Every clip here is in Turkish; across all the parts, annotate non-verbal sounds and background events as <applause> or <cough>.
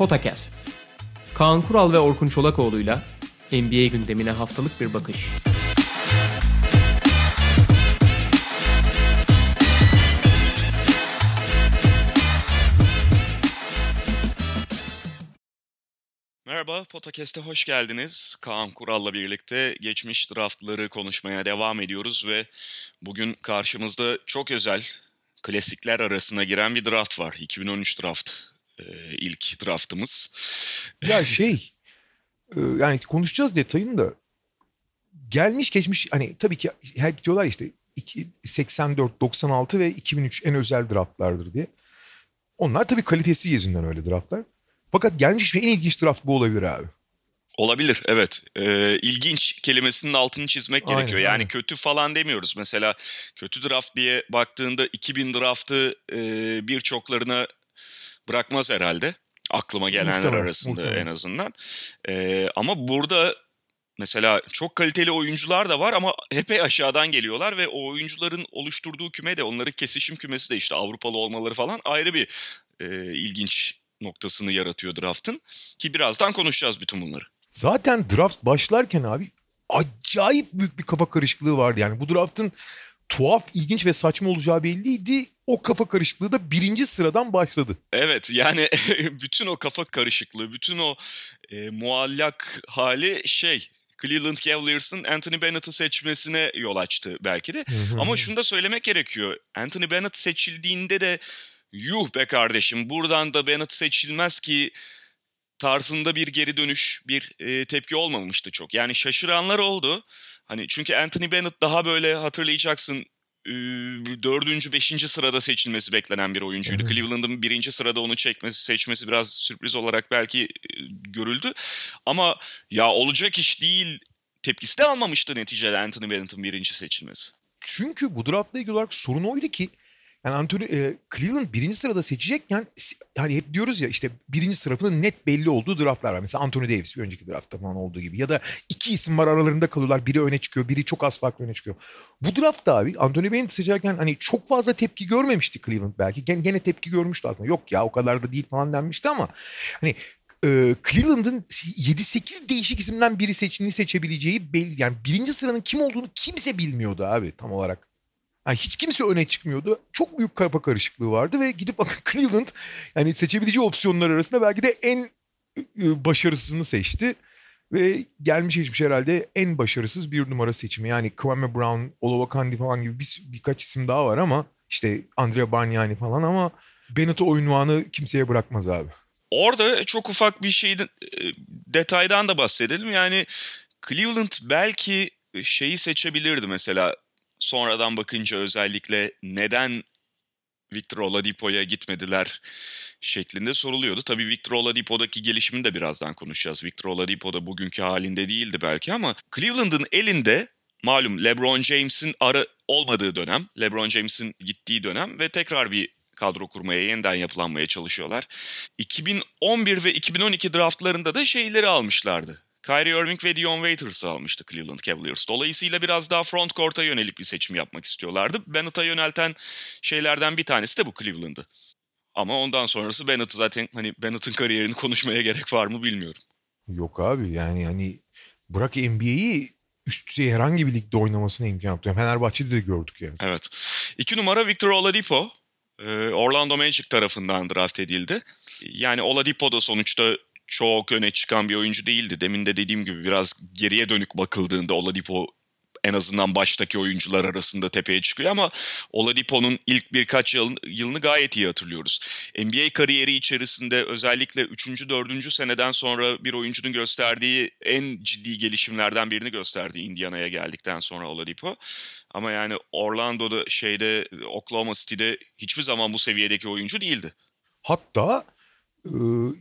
Potakast. Kaan Kural ve Orkun Çolakoğlu'yla NBA gündemine haftalık bir bakış. Merhaba, Potakest'e hoş geldiniz. Kaan Kural'la birlikte geçmiş draftları konuşmaya devam ediyoruz ve bugün karşımızda çok özel, klasikler arasına giren bir draft var. 2013 draft, ilk draftımız. Ya şey, e, yani konuşacağız detayını da gelmiş geçmiş hani tabii ki hep diyorlar işte 84, 96 ve 2003 en özel draftlardır diye. Onlar tabii kalitesi yüzünden öyle draftlar. Fakat gelmiş geçmiş en ilginç draft bu olabilir abi. Olabilir evet. Ee, ilginç kelimesinin altını çizmek Aynen, gerekiyor. Yani aynen. kötü falan demiyoruz. Mesela kötü draft diye baktığında 2000 draftı e, birçoklarına bırakmaz herhalde. Aklıma gelenler Muhtemelen, arasında muhtemelen. en azından. Ee, ama burada mesela çok kaliteli oyuncular da var ama epey aşağıdan geliyorlar ve o oyuncuların oluşturduğu küme de onların kesişim kümesi de işte Avrupalı olmaları falan ayrı bir e, ilginç noktasını yaratıyor draftın. Ki birazdan konuşacağız bütün bunları. Zaten draft başlarken abi acayip büyük bir kafa karışıklığı vardı. Yani bu draftın tuhaf, ilginç ve saçma olacağı belliydi. O kafa karışıklığı da birinci sıradan başladı. Evet yani <laughs> bütün o kafa karışıklığı, bütün o e, muallak hali şey Cleveland Cavaliers'ın Anthony Bennett'ı seçmesine yol açtı belki de. Ama şunu da söylemek gerekiyor. Anthony Bennett seçildiğinde de yuh be kardeşim buradan da Bennett seçilmez ki tarzında bir geri dönüş, bir e, tepki olmamıştı çok. Yani şaşıranlar oldu. Hani çünkü Anthony Bennett daha böyle hatırlayacaksın dördüncü, beşinci sırada seçilmesi beklenen bir oyuncuydu. Hı. Cleveland'ın birinci sırada onu çekmesi, seçmesi biraz sürpriz olarak belki e, görüldü. Ama ya olacak iş değil tepkisi de almamıştı neticede Anthony Bennett'ın birinci seçilmesi. Çünkü bu draftla ilgili olarak sorun oydu ki yani Anthony, e, Cleveland birinci sırada seçecekken hani hep diyoruz ya işte birinci sırasında net belli olduğu draftlar var. Mesela Anthony Davis bir önceki draftta falan olduğu gibi. Ya da iki isim var aralarında kalıyorlar. Biri öne çıkıyor, biri çok az farklı öne çıkıyor. Bu draftta abi Anthony Bennett seçerken hani çok fazla tepki görmemişti Cleveland belki. Gene, gene tepki görmüştü aslında. Yok ya o kadar da değil falan denmişti ama hani e, Cleveland'ın 7-8 değişik isimden biri seçtiğini seçebileceği belli. Yani birinci sıranın kim olduğunu kimse bilmiyordu abi tam olarak. Yani hiç kimse öne çıkmıyordu. Çok büyük kafa karışıklığı vardı ve gidip bakın <laughs> Cleveland yani seçebileceği opsiyonlar arasında belki de en e, başarısızını seçti. Ve gelmiş geçmiş herhalde en başarısız bir numara seçimi. Yani Kwame Brown, Olowokandi falan gibi bir, birkaç isim daha var ama işte Andrea Bargnani falan ama Bennett o ünvanı kimseye bırakmaz abi. Orada çok ufak bir şeyden e, detaydan da bahsedelim. Yani Cleveland belki şeyi seçebilirdi mesela sonradan bakınca özellikle neden Victor Oladipo'ya gitmediler şeklinde soruluyordu. Tabii Victor Oladipo'daki gelişimini de birazdan konuşacağız. Victor Oladipo da bugünkü halinde değildi belki ama Cleveland'ın elinde malum LeBron James'in ara olmadığı dönem, LeBron James'in gittiği dönem ve tekrar bir kadro kurmaya, yeniden yapılanmaya çalışıyorlar. 2011 ve 2012 draftlarında da şeyleri almışlardı. Kyrie Irving ve Dion Waiters'ı almıştı Cleveland Cavaliers. Dolayısıyla biraz daha front court'a yönelik bir seçim yapmak istiyorlardı. Bennett'a yönelten şeylerden bir tanesi de bu Cleveland'ı. Ama ondan sonrası Bennett zaten hani Bennett'ın kariyerini konuşmaya gerek var mı bilmiyorum. Yok abi yani hani bırak NBA'yi üst düzey herhangi bir ligde oynamasına imkan yok. Fenerbahçe'de de gördük yani. Evet. İki numara Victor Oladipo. e, Orlando Magic tarafından draft edildi. Yani Oladipo da sonuçta çok öne çıkan bir oyuncu değildi. Demin de dediğim gibi biraz geriye dönük bakıldığında Oladipo en azından baştaki oyuncular arasında tepeye çıkıyor ama Oladipo'nun ilk birkaç yıl, yılını gayet iyi hatırlıyoruz. NBA kariyeri içerisinde özellikle 3. 4. seneden sonra bir oyuncunun gösterdiği en ciddi gelişimlerden birini gösterdi Indiana'ya geldikten sonra Oladipo. Ama yani Orlando'da şeyde Oklahoma City'de hiçbir zaman bu seviyedeki oyuncu değildi. Hatta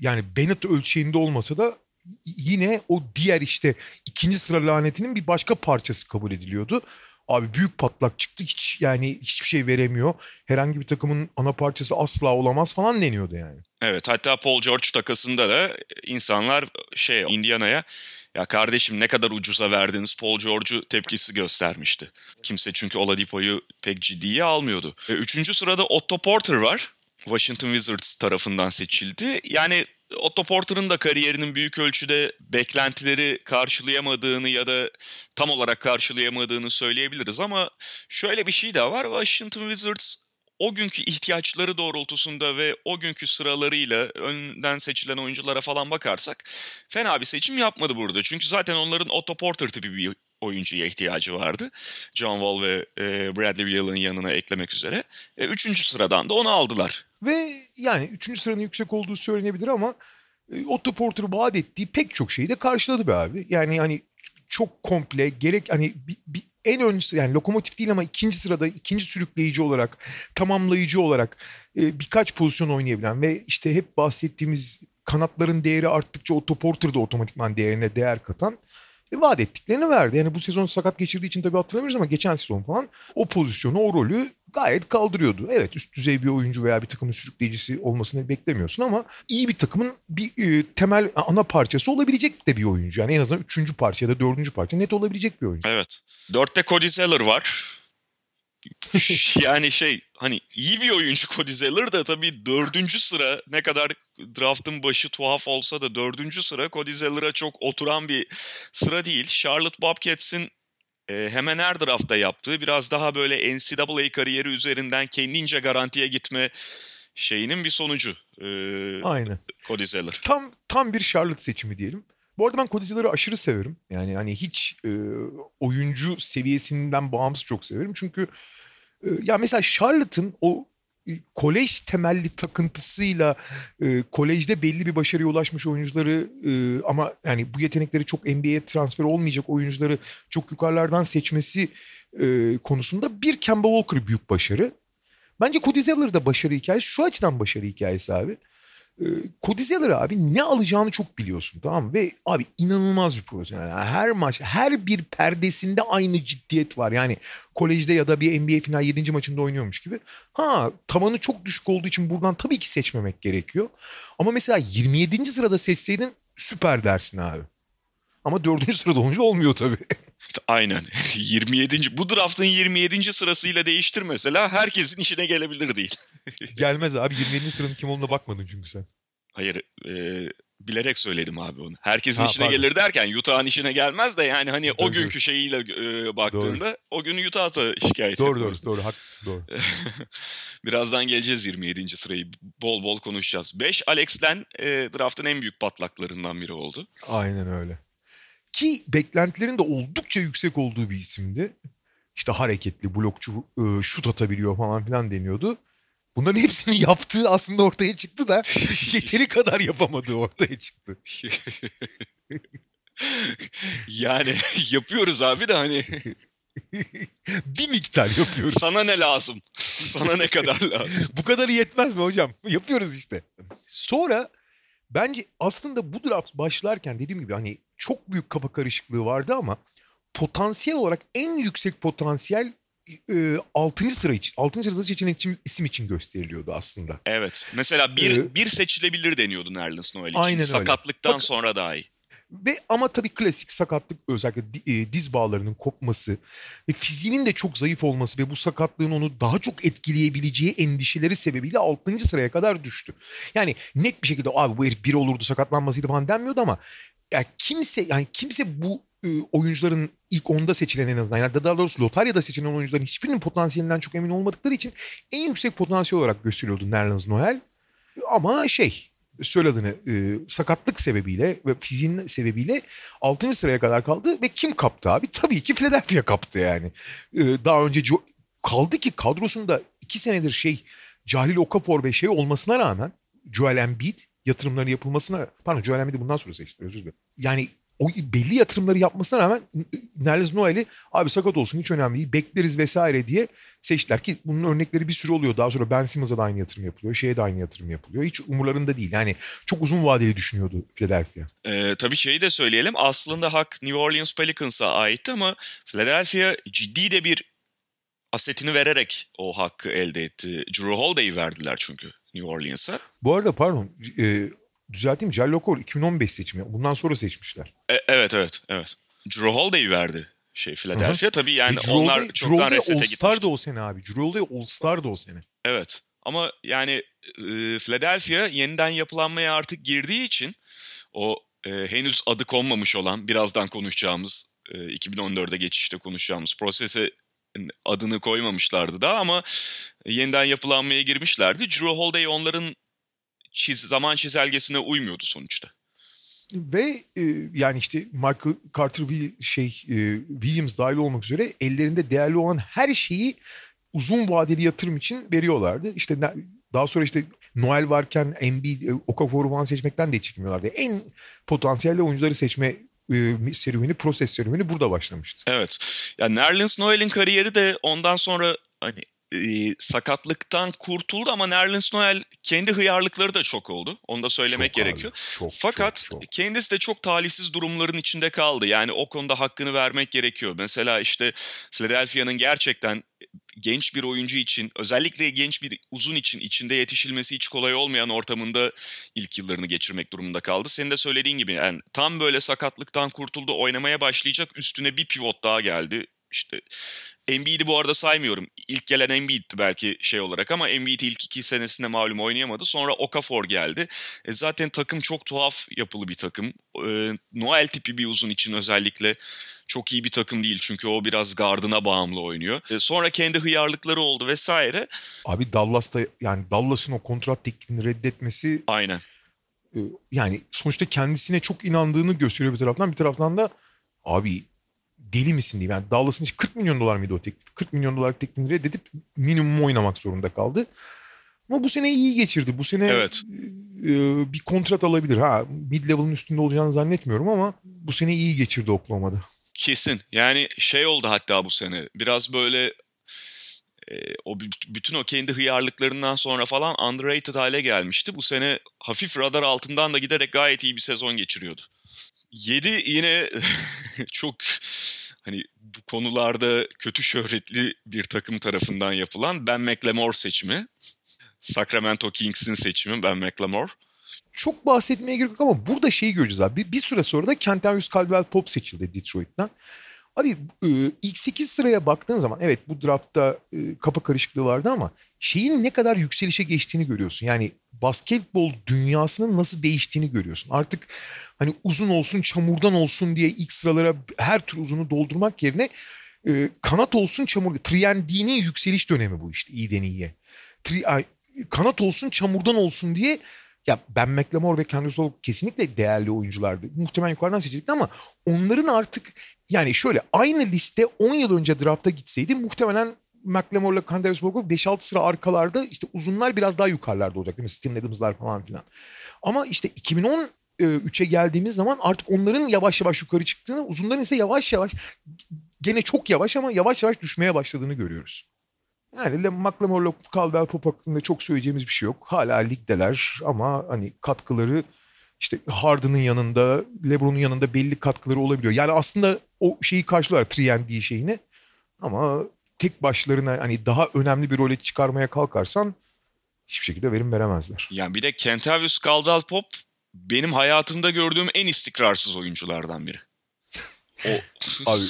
yani Bennett ölçeğinde olmasa da yine o diğer işte ikinci sıra lanetinin bir başka parçası kabul ediliyordu. Abi büyük patlak çıktı. Hiç yani hiçbir şey veremiyor. Herhangi bir takımın ana parçası asla olamaz falan deniyordu yani. Evet hatta Paul George takasında da insanlar şey Indiana'ya ya kardeşim ne kadar ucuza verdiniz Paul George'u tepkisi göstermişti. Kimse çünkü Oladipo'yu pek ciddiye almıyordu. E, Üçüncü sırada Otto Porter var. Washington Wizards tarafından seçildi. Yani Otto Porter'ın da kariyerinin büyük ölçüde beklentileri karşılayamadığını ya da tam olarak karşılayamadığını söyleyebiliriz ama şöyle bir şey de var. Washington Wizards o günkü ihtiyaçları doğrultusunda ve o günkü sıralarıyla önden seçilen oyunculara falan bakarsak fena bir seçim yapmadı burada. Çünkü zaten onların Otto Porter tipi bir oyuncuya ihtiyacı vardı. John Wall ve e, Bradley Beal'ın yanına eklemek üzere. E, üçüncü sıradan da onu aldılar. Ve yani üçüncü sıranın yüksek olduğu söylenebilir ama e, Otto Porter vaat ettiği pek çok şeyi de karşıladı be abi. Yani hani çok komple gerek hani bir, bir en ön yani lokomotif değil ama ikinci sırada ikinci sürükleyici olarak tamamlayıcı olarak e, birkaç pozisyon oynayabilen ve işte hep bahsettiğimiz kanatların değeri arttıkça Otto Porter da otomatikman değerine değer katan e, vaat ettiklerini verdi. Yani bu sezon sakat geçirdiği için tabii hatırlamıyoruz ama geçen sezon falan o pozisyonu, o rolü gayet kaldırıyordu. Evet üst düzey bir oyuncu veya bir takımın sürükleyicisi olmasını beklemiyorsun ama iyi bir takımın bir e, temel ana parçası olabilecek de bir oyuncu. Yani en azından üçüncü parça ya da dördüncü parça net olabilecek bir oyuncu. Evet. Dörtte Cody Zeller var. Yani şey hani iyi bir oyuncu Cody Zeller da tabii dördüncü sıra ne kadar draftın başı tuhaf olsa da dördüncü sıra Cody Zeller'a çok oturan bir sıra değil. Charlotte Bobcats'in e, hemen her draftta yaptığı biraz daha böyle NCAA kariyeri üzerinden kendince garantiye gitme şeyinin bir sonucu. E, Aynen. Cody Zeller. Tam tam bir Charlotte seçimi diyelim. Bu arada ben Zeller'ı aşırı severim. Yani hani hiç e, oyuncu seviyesinden bağımsız çok severim. Çünkü e, ya mesela Charlotte'ın o kolej temelli takıntısıyla e, kolejde belli bir başarıya ulaşmış oyuncuları e, ama yani bu yetenekleri çok NBA'ye transfer olmayacak oyuncuları çok yukarılardan seçmesi e, konusunda bir Kemba Walker büyük başarı. Bence Cody Zeller da başarı hikayesi. Şu açıdan başarı hikayesi abi. Ee, Cody Zeller abi ne alacağını çok biliyorsun tamam mı? Ve abi inanılmaz bir profesyonel. Yani her maç, her bir perdesinde aynı ciddiyet var. Yani kolejde ya da bir NBA final 7. maçında oynuyormuş gibi. Ha tavanı çok düşük olduğu için buradan tabii ki seçmemek gerekiyor. Ama mesela 27. sırada seçseydin süper dersin abi. Ama dördüncü sırada olunca olmuyor tabii. <laughs> Aynen. <laughs> 27. Bu draftın 27. sırasıyla değiştir mesela herkesin işine gelebilir değil. <laughs> Gelmez abi 27. sıranın kim olduğuna bakmadın çünkü sen. Hayır e, bilerek söyledim abi onu. Herkesin Ha, işine pardon. gelir derken Utah'ın işine gelmez de yani hani o Doğru, günkü şeyiyle e, baktığında o gün Utah'ta şikayet Doğru doğru etmezdi. doğru haklısın doğru. Birazdan geleceğiz 27. sırayı bol bol konuşacağız. 5 Alex Len e, draftın en büyük patlaklarından biri oldu. Aynen öyle. Ki beklentilerin de oldukça yüksek olduğu bir isimdi. İşte hareketli, blokçu, e, şut atabiliyor falan filan deniyordu. Bunların hepsini <laughs> yaptığı aslında ortaya çıktı da <laughs> yeteri kadar yapamadığı ortaya çıktı. <laughs> yani yapıyoruz abi de hani bir miktar yapıyoruz. sana ne lazım? Sana ne kadar lazım? Bu kadarı yetmez mi hocam? Yapıyoruz işte. Sonra bence aslında bu draft başlarken dediğim gibi hani çok büyük kafa karışıklığı vardı ama potansiyel olarak en yüksek potansiyel e, 6. sıra için, 6. sırada seçilen için, isim için gösteriliyordu aslında. Evet. Mesela bir, Ee, bir seçilebilir deniyordu Nerlens Noel için. Aynen öyle. Sakatlıktan Bak- sonra dahi. Ve ama tabii klasik sakatlık özellikle e, diz bağlarının kopması ve fiziğinin de çok zayıf olması ve bu sakatlığın onu daha çok etkileyebileceği endişeleri sebebiyle 6. sıraya kadar düştü. Yani net bir şekilde abi bu herif bir olurdu sakatlanmasıydı falan denmiyordu ama ya kimse yani kimse bu e, oyuncuların ilk 10'da seçilen en azından yani daha doğrusu lotaryada seçilen oyuncuların hiçbirinin potansiyelinden çok emin olmadıkları için en yüksek potansiyel olarak gösteriyordu Nerlens Noel. Ama şey söylediğini e, sakatlık sebebiyle ve fiziğin sebebiyle 6. sıraya kadar kaldı ve kim kaptı abi? Tabii ki Philadelphia kaptı yani. E, daha önce kaldı ki kadrosunda 2 senedir şey Cahil Okafor ve şey olmasına rağmen Joel Embiid yatırımları yapılmasına pardon Joel Embiid'i bundan sonra seçti özür dilerim. Yani o belli yatırımları yapmasına rağmen Nerlens Noel'i abi sakat olsun hiç önemli değil bekleriz vesaire diye seçtiler ki bunun örnekleri bir sürü oluyor. Daha sonra Ben Simmons'a da aynı yatırım yapılıyor. Şeye de aynı yatırım yapılıyor. Hiç umurlarında değil. Yani çok uzun vadeli düşünüyordu Philadelphia. Ee, tabii şeyi de söyleyelim. Aslında hak New Orleans Pelicans'a aitti ama Philadelphia ciddi de bir asetini vererek o hakkı elde etti. Drew Holiday'i verdiler çünkü New Orleans'a. Bu arada pardon e, düzelteyim. Okor 2015 seçimi. Bundan sonra seçmişler. E- evet evet evet. Drew Holiday'i verdi şey Philadelphia. Tabii yani Ve Drew onlar Holiday- çoktan Drew resete All-Star gitmişti. da o sene abi. Drew Holiday All-Star da o sene. Evet. Ama yani e, Philadelphia yeniden yapılanmaya artık girdiği için o e, henüz adı konmamış olan birazdan konuşacağımız e, 2014'e geçişte konuşacağımız prosese adını koymamışlardı da ama yeniden yapılanmaya girmişlerdi. Drew Holiday onların çiz, zaman çizelgesine uymuyordu sonuçta. Ve e, yani işte Michael Carter şey e, Williams dahil olmak üzere ellerinde değerli olan her şeyi uzun vadeli yatırım için veriyorlardı. İşte daha sonra işte Noel varken Embiid, e, Okafor'u falan seçmekten de çekinmiyorlardı. En potansiyelli oyuncuları seçme e, serüveni, proses serüveni burada başlamıştı. Evet. Yani Nerlens Noel'in kariyeri de ondan sonra hani e, sakatlıktan kurtuldu ama Nerlens Noel kendi hıyarlıkları da çok oldu. Onu da söylemek çok gerekiyor. Abi, çok, Fakat çok, çok. kendisi de çok talihsiz durumların içinde kaldı. Yani o konuda hakkını vermek gerekiyor. Mesela işte Philadelphia'nın gerçekten genç bir oyuncu için özellikle genç bir uzun için içinde yetişilmesi hiç kolay olmayan ortamında ilk yıllarını geçirmek durumunda kaldı. Senin de söylediğin gibi yani tam böyle sakatlıktan kurtuldu oynamaya başlayacak üstüne bir pivot daha geldi. İşte Embiid'i bu arada saymıyorum. İlk gelen Embiid'ti belki şey olarak ama Embiid ilk iki senesinde malum oynayamadı. Sonra Okafor geldi. E zaten takım çok tuhaf yapılı bir takım. E, Noel tipi bir uzun için özellikle çok iyi bir takım değil. Çünkü o biraz gardına bağımlı oynuyor. E, sonra kendi hıyarlıkları oldu vesaire. Abi Dallas'ta yani Dallas'ın o kontrat teklifini reddetmesi... Aynen. E, yani sonuçta kendisine çok inandığını gösteriyor bir taraftan. Bir taraftan da abi deli misin diye. Yani Dallas'ın 40 milyon dolar mıydı o teklif? 40 milyon dolar teklifini reddedip minimum oynamak zorunda kaldı. Ama bu sene iyi geçirdi. Bu sene evet. e, bir kontrat alabilir. Ha mid level'ın üstünde olacağını zannetmiyorum ama bu sene iyi geçirdi Oklahoma'da. Kesin. Yani şey oldu hatta bu sene. Biraz böyle e, o bütün o kendi hıyarlıklarından sonra falan underrated hale gelmişti. Bu sene hafif radar altından da giderek gayet iyi bir sezon geçiriyordu. 7 yine <laughs> çok hani bu konularda kötü şöhretli bir takım tarafından yapılan Ben McLemore seçimi. Sacramento Kings'in seçimi Ben McLemore. Çok bahsetmeye gerek yok ama burada şeyi göreceğiz abi. Bir, bir süre sonra da Kentavius Caldwell Pop seçildi Detroit'ten. Abi e, ilk 8 sıraya baktığın zaman evet bu draftta e, kafa karışıklığı vardı ama şeyin ne kadar yükselişe geçtiğini görüyorsun. Yani basketbol dünyasının nasıl değiştiğini görüyorsun. Artık hani uzun olsun çamurdan olsun diye ilk sıralara her tür uzunu doldurmak yerine e, kanat olsun çamur. Triendi'nin yükseliş dönemi bu işte iyiden iyiye. Tri, ay, kanat olsun çamurdan olsun diye ya Ben McLemore ve Kendrick Louis kesinlikle değerli oyunculardı. Muhtemelen yukarıdan seçildi ama onların artık yani şöyle aynı liste 10 yıl önce drafta gitseydi muhtemelen McLemore'la Candace Bogo 5-6 sıra arkalarda işte uzunlar biraz daha yukarılarda olacak değil mi? Steven Adams'lar falan filan. Ama işte 2010 3'e geldiğimiz zaman artık onların yavaş yavaş yukarı çıktığını, uzunların ise yavaş yavaş gene çok yavaş ama yavaş yavaş düşmeye başladığını görüyoruz. Yani McLemore'la Caldwell Pop hakkında çok söyleyeceğimiz bir şey yok. Hala ligdeler ama hani katkıları işte Harden'ın yanında, LeBron'un yanında belli katkıları olabiliyor. Yani aslında o şeyi karşılıyorlar Triendi'yi şeyini. Ama tek başlarına hani daha önemli bir role çıkarmaya kalkarsan hiçbir şekilde verim veremezler. Yani bir de Kentavius Caldwell Pop benim hayatımda gördüğüm en istikrarsız oyunculardan biri. O <laughs> abi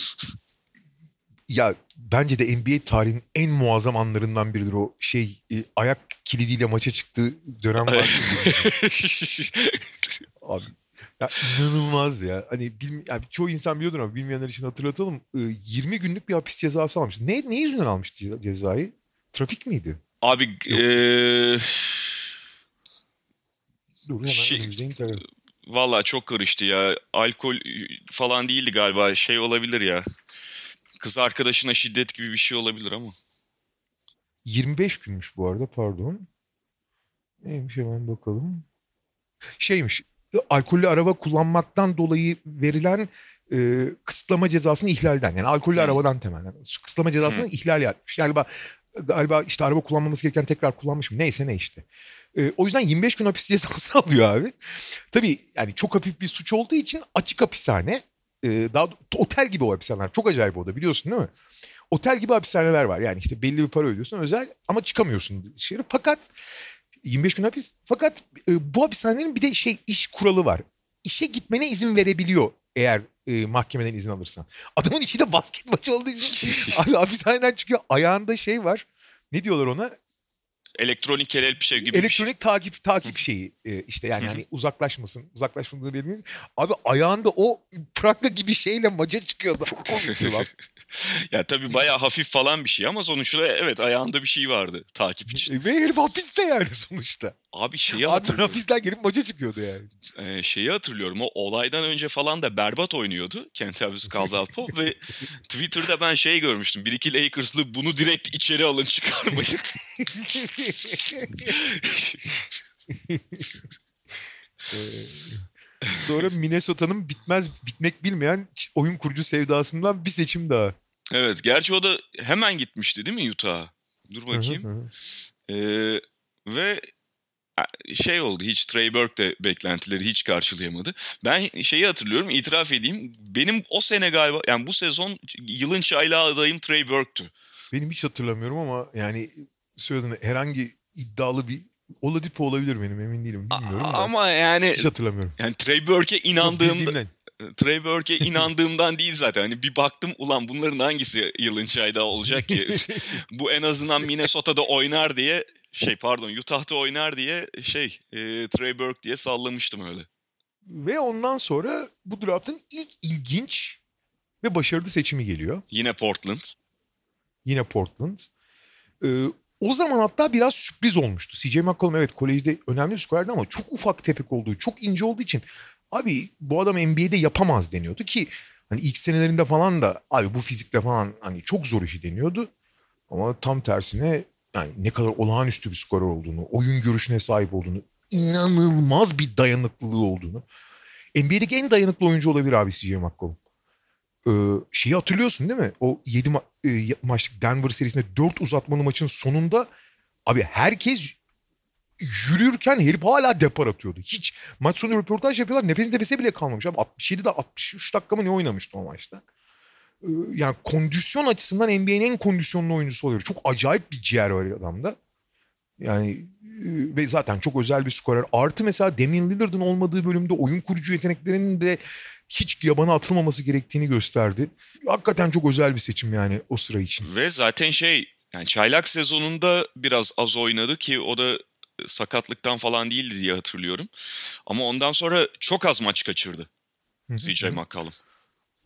ya bence de NBA tarihinin en muazzam anlarından biridir o şey e, ayak kilidiyle maça çıktığı dönem var. <laughs> abi ya inanılmaz ya. Hani bil, yani çoğu insan biliyordur ama bilmeyenler için hatırlatalım. 20 e, günlük bir hapis cezası almış. Ne ne yüzünden almıştı cezayı? Trafik miydi? Abi eee Dur hemen şey, Valla çok karıştı ya. Alkol falan değildi galiba. Şey olabilir ya. Kız arkadaşına şiddet gibi bir şey olabilir ama. 25 günmüş bu arada pardon. Neymiş hemen bakalım. Şeymiş alkollü araba kullanmaktan dolayı verilen e, kısıtlama cezasını ihlalden yani alkollü hmm. arabadan temelen kısıtlama cezasını hmm. ihlal yapmış. Galiba galiba işte araba kullanmaması gereken tekrar kullanmış mı neyse ne işte. E, o yüzden 25 gün hapis cezası <laughs> alıyor abi. Tabii yani çok hafif bir suç olduğu için açık hapishane e, daha otel gibi o hapishaneler. Çok acayip o da biliyorsun değil mi? Otel gibi hapishaneler var. Yani işte belli bir para ödüyorsun özel ama çıkamıyorsun dışarı. Fakat 25 gün hapis. Fakat e, bu hapishanelerin bir de şey iş kuralı var. İşe gitmene izin verebiliyor eğer e, mahkemeden izin alırsan. Adamın içi de <laughs> basket maçı olduğu için <laughs> abi hapishaneden çıkıyor. Ayağında şey var. Ne diyorlar ona? Elektronik gibi bir şey. Elektronik takip takip şeyi e, işte yani hani uzaklaşmasın. Uzaklaşmadığını bilmiyorum. Abi ayağında o pranga gibi şeyle maca çıkıyordu. <laughs> Ya tabii bayağı hafif falan bir şey ama sonuçta evet ayağında bir şey vardı takip için. Ve herif hapiste yani sonuçta. Abi şeyi hatırlıyorum. hapisten gelip maça çıkıyordu yani. Ee, şeyi hatırlıyorum. O olaydan önce falan da berbat oynuyordu Kentavius Caldwell Pope ve <laughs> Twitter'da ben şey görmüştüm. Bir iki Lakers'lı bunu direkt içeri alın çıkarmayın. <laughs> Ee, sonra Minnesota'nın bitmez bitmek bilmeyen oyun kurucu sevdasından bir seçim daha. evet gerçi o da hemen gitmişti değil mi Utah'a? Dur bakayım. Ee, ve şey oldu hiç Trey Burke de beklentileri hiç karşılayamadı. Ben şeyi hatırlıyorum itiraf edeyim. Benim o sene galiba yani bu sezon yılın çaylağı adayım Trey Burke'tü. Benim hiç hatırlamıyorum ama yani söylediğin herhangi iddialı bir Oladipo olabilir benim emin değilim bilmiyorum A-. Ama yani Hiç hatırlamıyorum. yani Trey Burke'e inandığımda. Trey Burke'e inandığımdan değil zaten. Hani bir baktım ulan bunların hangisi yılın çaydağı olacak ki? <laughs> Bu en azından Minnesota'da oynar diye şey pardon Utah'ta oynar diye şey e, Trey Burke diye sallamıştım öyle. Ve ondan sonra bu draftın ilk ilginç ve başarılı seçimi geliyor. Yine Portland. Yine Portland. Ee, o zaman hatta biraz sürpriz olmuştu. CJ McCollum evet kolejde önemli bir skorerdi ama çok ufak tepek olduğu, çok ince olduğu için abi bu adam NBA'de yapamaz deniyordu ki hani ilk senelerinde falan da abi bu fizikle falan hani çok zor işi deniyordu. Ama tam tersine yani ne kadar olağanüstü bir skorer olduğunu, oyun görüşüne sahip olduğunu, inanılmaz bir dayanıklılığı olduğunu. NBA'deki en dayanıklı oyuncu olabilir abi CJ McCollum. Ee, şeyi hatırlıyorsun değil mi? O 7 ma- e, maçlık Denver serisinde 4 uzatmalı maçın sonunda abi herkes yürürken herif hala depar atıyordu. Hiç maç sonu röportaj yapıyorlar nefes nefese bile kalmamış. Abi 67'de 63 dakika mı ne oynamıştı o maçta? Ee, yani kondisyon açısından NBA'nin en kondisyonlu oyuncusu oluyor. Çok acayip bir ciğer var adamda. Yani e, ve zaten çok özel bir skorer. Artı mesela Damian Lillard'ın olmadığı bölümde oyun kurucu yeteneklerinin de hiç yabana atılmaması gerektiğini gösterdi. Hakikaten çok özel bir seçim yani o sıra için. Ve zaten şey yani çaylak sezonunda biraz az oynadı ki o da sakatlıktan falan değildi diye hatırlıyorum. Ama ondan sonra çok az maç kaçırdı. CJ McCollum.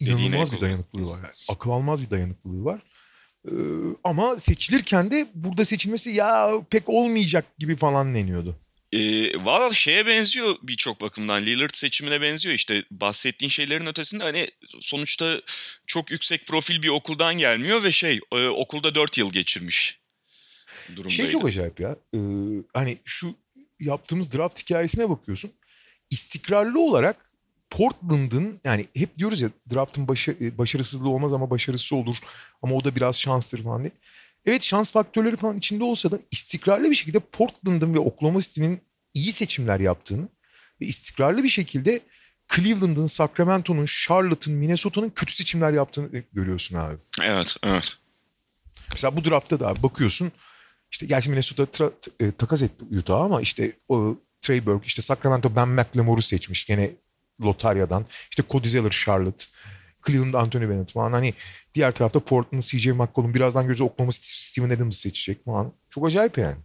İnanılmaz bir dayanıklılığı var. Yani akıl almaz bir dayanıklılığı var. Ee, ama seçilirken de burada seçilmesi ya pek olmayacak gibi falan deniyordu. Ee, Valla şeye benziyor birçok bakımdan. Lillard seçimine benziyor işte. Bahsettiğin şeylerin ötesinde hani sonuçta çok yüksek profil bir okuldan gelmiyor ve şey e, okulda 4 yıl geçirmiş durumdaydı. Şey çok acayip ya. Ee, hani şu yaptığımız draft hikayesine bakıyorsun. İstikrarlı olarak Portland'ın yani hep diyoruz ya draftın başı, e, başarısızlığı olmaz ama başarısı olur. Ama o da biraz şanstır falan diye. Evet şans faktörleri falan içinde olsa da istikrarlı bir şekilde Portland'ın ve Oklahoma City'nin iyi seçimler yaptığını ve istikrarlı bir şekilde Cleveland'ın, Sacramento'nun, Charlotte'ın, Minnesota'nın kötü seçimler yaptığını görüyorsun abi. Evet, evet. Mesela bu draftta da abi bakıyorsun işte gerçi Minnesota tra- e, takas etti Utah ama işte o Trey Burke işte Sacramento Ben McLemore'u seçmiş gene lotaryadan. İşte Cody Zeller Charlotte. Cleveland Anthony Bennett falan. Hani diğer tarafta Portland CJ McCollum birazdan gözü Oklahoma City Steven Adams'ı seçecek falan. Çok acayip yani.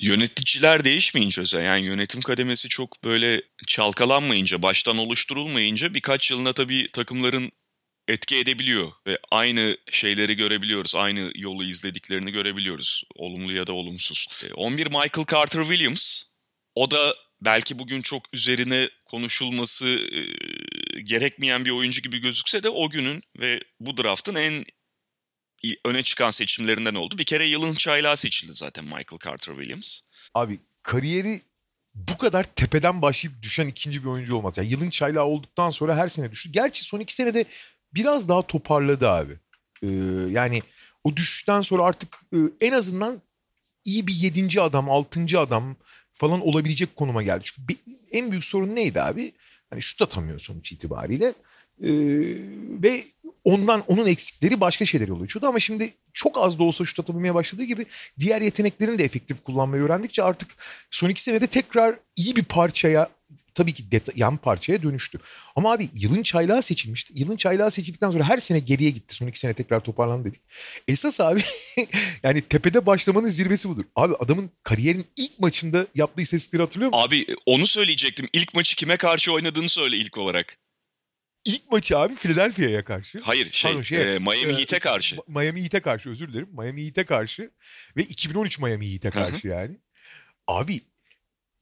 Yöneticiler değişmeyince özel yani yönetim kademesi çok böyle çalkalanmayınca, baştan oluşturulmayınca birkaç yılına tabii takımların etki edebiliyor ve aynı şeyleri görebiliyoruz. Aynı yolu izlediklerini görebiliyoruz. Olumlu ya da olumsuz. E, 11 Michael Carter Williams. O da belki bugün çok üzerine konuşulması e, gerekmeyen bir oyuncu gibi gözükse de o günün ve bu draftın en öne çıkan seçimlerinden oldu. Bir kere yılın çaylağı seçildi zaten Michael Carter Williams. Abi kariyeri bu kadar tepeden başlayıp düşen ikinci bir oyuncu olmaz. Yani yılın çaylağı olduktan sonra her sene düştü. Gerçi son iki senede biraz daha toparladı abi. Ee, yani o düşüşten sonra artık e, en azından iyi bir yedinci adam, altıncı adam falan olabilecek konuma geldi. Çünkü bir- en büyük sorun neydi abi? Hani şut atamıyor sonuç itibariyle. Ee, ve ondan onun eksikleri başka şeyler yol açıyordu ama şimdi çok az da olsa şut atabilmeye başladığı gibi diğer yeteneklerini de efektif kullanmayı öğrendikçe artık son iki senede tekrar iyi bir parçaya tabii ki deta- yan parçaya dönüştü. Ama abi yılın çaylağı seçilmişti. Yılın çaylağı seçildikten sonra her sene geriye gitti. Son iki sene tekrar toparlandı dedik. Esas abi <laughs> yani tepede başlamanın zirvesi budur. Abi adamın kariyerin ilk maçında yaptığı istatistikleri hatırlıyor musun? Abi onu söyleyecektim. İlk maçı kime karşı oynadığını söyle ilk olarak. İlk maçı abi Philadelphia'ya karşı. Hayır şey, Pardon, şey, e, Miami e, Heat'e karşı. Miami Heat'e karşı özür dilerim. Miami Heat'e karşı ve 2013 Miami Heat'e karşı yani. Abi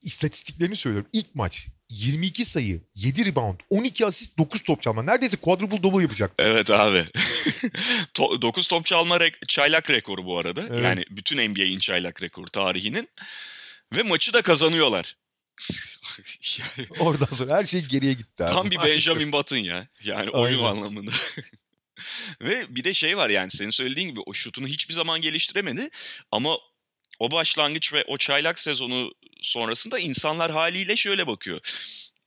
istatistiklerini söylüyorum. İlk maç 22 sayı, 7 rebound, 12 asist, 9 top çalma. Neredeyse quadruple double yapacak. Evet abi. <laughs> 9 top çalma rek- çaylak rekoru bu arada. Evet. Yani bütün NBA'in çaylak rekoru tarihinin. Ve maçı da kazanıyorlar. <laughs> Oradan sonra her şey geriye gitti abi. Tam bir Benjamin Button ya. Yani oyun Aynen. anlamında. <laughs> Ve bir de şey var yani senin söylediğin gibi o şutunu hiçbir zaman geliştiremedi. Ama o başlangıç ve o çaylak sezonu sonrasında insanlar haliyle şöyle bakıyor.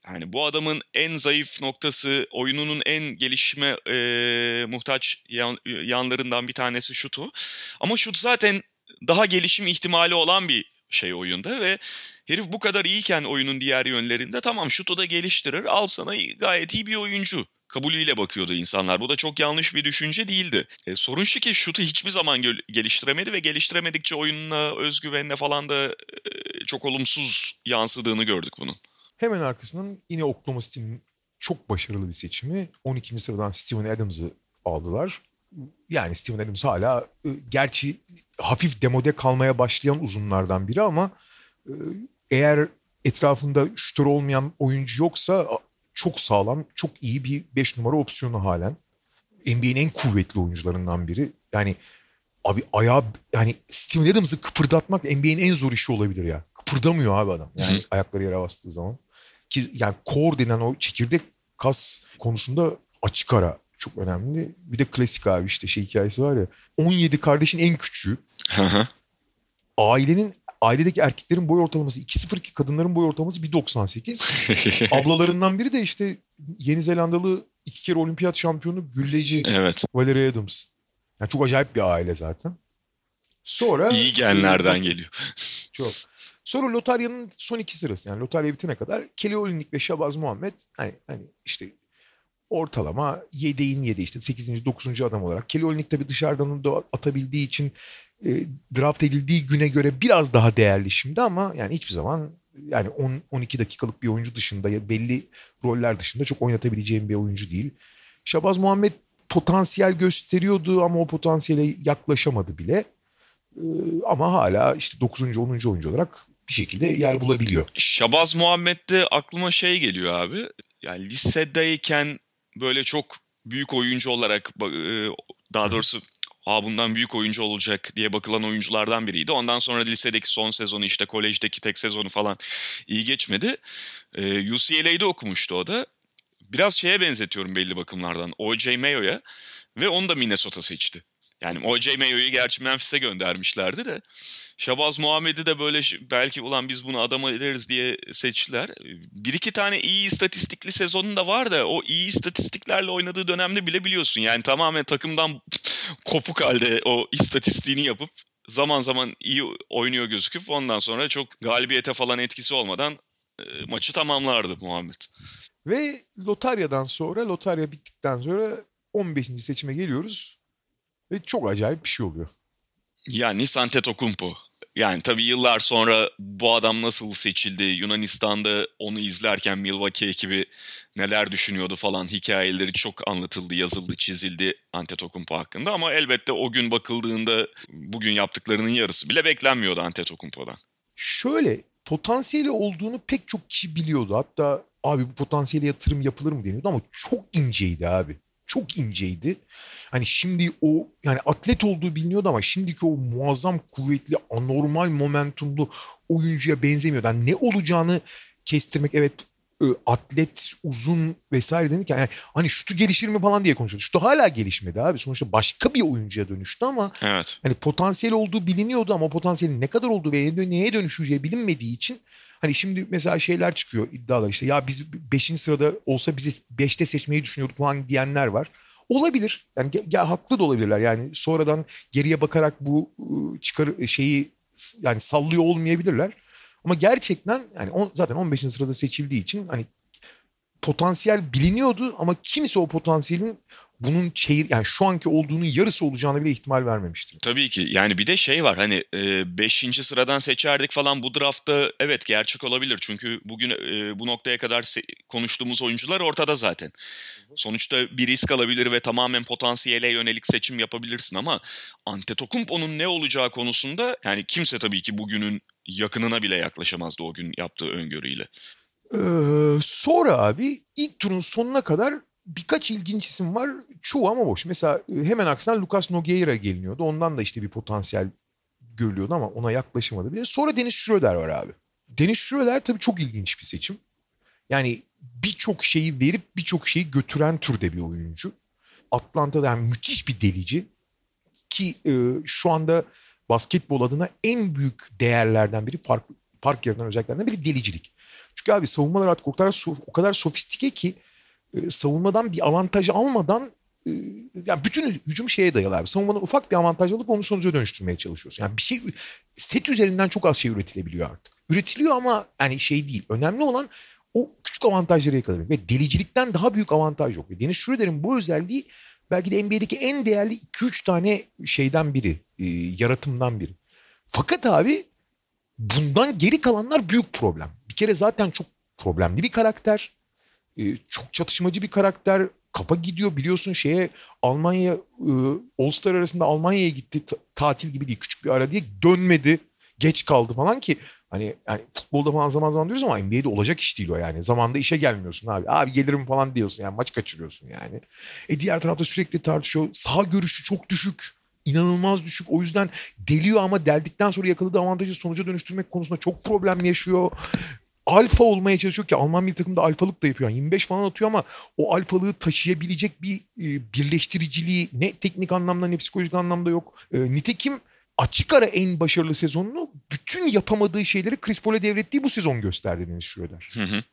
Yani bu adamın en zayıf noktası, oyununun en gelişime e, muhtaç yan- yanlarından bir tanesi şutu. Ama şut zaten daha gelişim ihtimali olan bir şey oyunda ve herif bu kadar iyiyken oyunun diğer yönlerinde tamam şutu da geliştirir al sana gayet iyi bir oyuncu kabulüyle bakıyordu insanlar. Bu da çok yanlış bir düşünce değildi. E, sorun şu ki şutu hiçbir zaman gel- geliştiremedi ve geliştiremedikçe oyununa, özgüvenine falan da e, çok olumsuz yansıdığını gördük bunun. Hemen arkasından yine Oklahoma City'nin çok başarılı bir seçimi. 12. sıradan Steven Adams'ı aldılar. Yani Steven Adams hala e, gerçi hafif demode kalmaya başlayan uzunlardan biri ama e, eğer etrafında şütör olmayan oyuncu yoksa çok sağlam, çok iyi bir 5 numara opsiyonu halen. NBA'nin en kuvvetli oyuncularından biri. Yani abi ayağı yani Steven Adams'ı kıpırdatmak NBA'nin en zor işi olabilir ya. Kıpırdamıyor abi adam. Yani Hı. ayakları yere bastığı zaman. Ki yani core denen o çekirdek kas konusunda açık ara çok önemli. Bir de klasik abi işte şey hikayesi var ya. 17 kardeşin en küçüğü. Ailenin ailedeki erkeklerin boy ortalaması 2.02 kadınların boy ortalaması 1.98. <laughs> Ablalarından biri de işte Yeni Zelandalı iki kere olimpiyat şampiyonu gülleci evet. Valerie Adams. Yani çok acayip bir aile zaten. Sonra İyi genlerden geliyor. <laughs> çok. Sonra Lotarya'nın son iki sırası yani Lotarya bitene kadar Kelly Olynyk ve Şabaz Muhammed hani, hani işte ortalama yedeğin yedi işte 8. 9. adam olarak. Kelly Olynyk tabii dışarıdan da atabildiği için e, draft edildiği güne göre biraz daha değerli şimdi ama yani hiçbir zaman yani 10 12 dakikalık bir oyuncu dışında ya belli roller dışında çok oynatabileceğim bir oyuncu değil. Şabaz Muhammed potansiyel gösteriyordu ama o potansiyele yaklaşamadı bile. Ee, ama hala işte 9. 10. oyuncu olarak bir şekilde yer bulabiliyor. Şabaz Muhammed'de aklıma şey geliyor abi. Yani lisedeyken böyle çok büyük oyuncu olarak e, daha doğrusu Aa bundan büyük oyuncu olacak diye bakılan oyunculardan biriydi. Ondan sonra lisedeki son sezonu işte kolejdeki tek sezonu falan iyi geçmedi. Ee, UCLA'de okumuştu o da. Biraz şeye benzetiyorum belli bakımlardan. O.J. Mayo'ya ve onu da Minnesota seçti. Yani O.J. Mayo'yu gerçi Memphis'e göndermişlerdi de. Şabaz Muhammed'i de böyle belki ulan biz bunu adama veririz diye seçtiler. Bir iki tane iyi istatistikli sezonu da var da o iyi istatistiklerle oynadığı dönemde bile biliyorsun. Yani tamamen takımdan kopuk halde o istatistiğini yapıp zaman zaman iyi oynuyor gözüküp ondan sonra çok galibiyete falan etkisi olmadan e, maçı tamamlardı Muhammed. Ve lotaryadan sonra lotarya bittikten sonra 15. seçime geliyoruz. Ve çok acayip bir şey oluyor. Yani Antetokounmpo. Yani tabii yıllar sonra bu adam nasıl seçildi, Yunanistan'da onu izlerken Milwaukee ekibi neler düşünüyordu falan hikayeleri çok anlatıldı, yazıldı, çizildi Antetokounmpo hakkında ama elbette o gün bakıldığında bugün yaptıklarının yarısı bile beklenmiyordu Antetokounmpo'dan. Şöyle potansiyeli olduğunu pek çok kişi biliyordu. Hatta abi bu potansiyele yatırım yapılır mı deniyordu ama çok inceydi abi. Çok inceydi. Hani şimdi o yani atlet olduğu biliniyordu ama şimdiki o muazzam kuvvetli anormal momentumlu oyuncuya benzemiyordu. Yani ne olacağını kestirmek evet e, atlet uzun vesaire denirken yani hani şutu gelişir mi falan diye konuşuyordu. Şutu hala gelişmedi abi. Sonuçta başka bir oyuncuya dönüştü ama Evet. hani potansiyel olduğu biliniyordu ama potansiyelin ne kadar olduğu ve neye dönüşeceği bilinmediği için hani şimdi mesela şeyler çıkıyor iddialar işte ya biz 5. sırada olsa bizi 5'te seçmeyi düşünüyorduk falan diyenler var. Olabilir. Yani ge- haklı da olabilirler. Yani sonradan geriye bakarak bu ıı, çıkar şeyi yani sallıyor olmayabilirler. Ama gerçekten yani on, zaten 15. sırada seçildiği için hani potansiyel biliniyordu ama kimse o potansiyelin bunun çeyir yani şu anki olduğunun yarısı olacağını bile ihtimal vermemiştir. Tabii ki yani bir de şey var hani 5. E, sıradan seçerdik falan bu draftta evet gerçek olabilir. Çünkü bugün e, bu noktaya kadar konuştuğumuz oyuncular ortada zaten. Sonuçta bir risk alabilir ve tamamen potansiyele yönelik seçim yapabilirsin ama Antetokounmpo'nun ne olacağı konusunda yani kimse tabii ki bugünün yakınına bile yaklaşamazdı o gün yaptığı öngörüyle. Ee, sonra abi ilk turun sonuna kadar birkaç ilginç isim var. Çoğu ama boş. Mesela e, hemen aksine Lucas Nogueira geliniyordu. Ondan da işte bir potansiyel görülüyordu ama ona yaklaşamadı bile. Sonra Dennis Schroeder var abi. Dennis Schroeder tabii çok ilginç bir seçim. Yani birçok şeyi verip birçok şeyi götüren türde bir oyuncu. Atlanta'da yani müthiş bir delici. Ki e, şu anda basketbol adına en büyük değerlerden biri fark, fark yaratan özelliklerden biri delicilik. Çünkü abi savunmalar artık o kadar, o kadar sofistike ki e, savunmadan bir avantaj almadan e, yani bütün hücum şeye dayalı abi. Savunmadan ufak bir avantaj alıp onu sonuca dönüştürmeye çalışıyorsun. Yani bir şey set üzerinden çok az şey üretilebiliyor artık. Üretiliyor ama yani şey değil. Önemli olan o küçük avantajları yakalamak. Ve delicilikten daha büyük avantaj yok. Deniz Schroeder'in bu özelliği belki de NBA'deki en değerli 2-3 tane şeyden biri. E, yaratımdan biri. Fakat abi bundan geri kalanlar büyük problem. Bir kere zaten çok problemli bir karakter. E, çok çatışmacı bir karakter. Kafa gidiyor biliyorsun şeye Almanya e, All Star arasında Almanya'ya gitti tatil gibi değil küçük bir ara diye dönmedi. Geç kaldı falan ki hani yani futbolda falan zaman zaman diyoruz ama NBA'de olacak iş değil o yani. Zamanda işe gelmiyorsun abi. Abi gelirim falan diyorsun yani maç kaçırıyorsun yani. E diğer tarafta sürekli tartışıyor. Sağ görüşü çok düşük inanılmaz düşük. O yüzden deliyor ama deldikten sonra yakaladığı avantajı sonuca dönüştürmek konusunda çok problem yaşıyor alfa olmaya çalışıyor ki Alman bir takımda alfalık da yapıyor. Yani 25 falan atıyor ama o alfalığı taşıyabilecek bir e, birleştiriciliği ne teknik anlamda ne psikolojik anlamda yok. E, nitekim açık ara en başarılı sezonunu bütün yapamadığı şeyleri Chris Paul'e devrettiği bu sezon gösterdi Deniz Schroeder. Hı hı.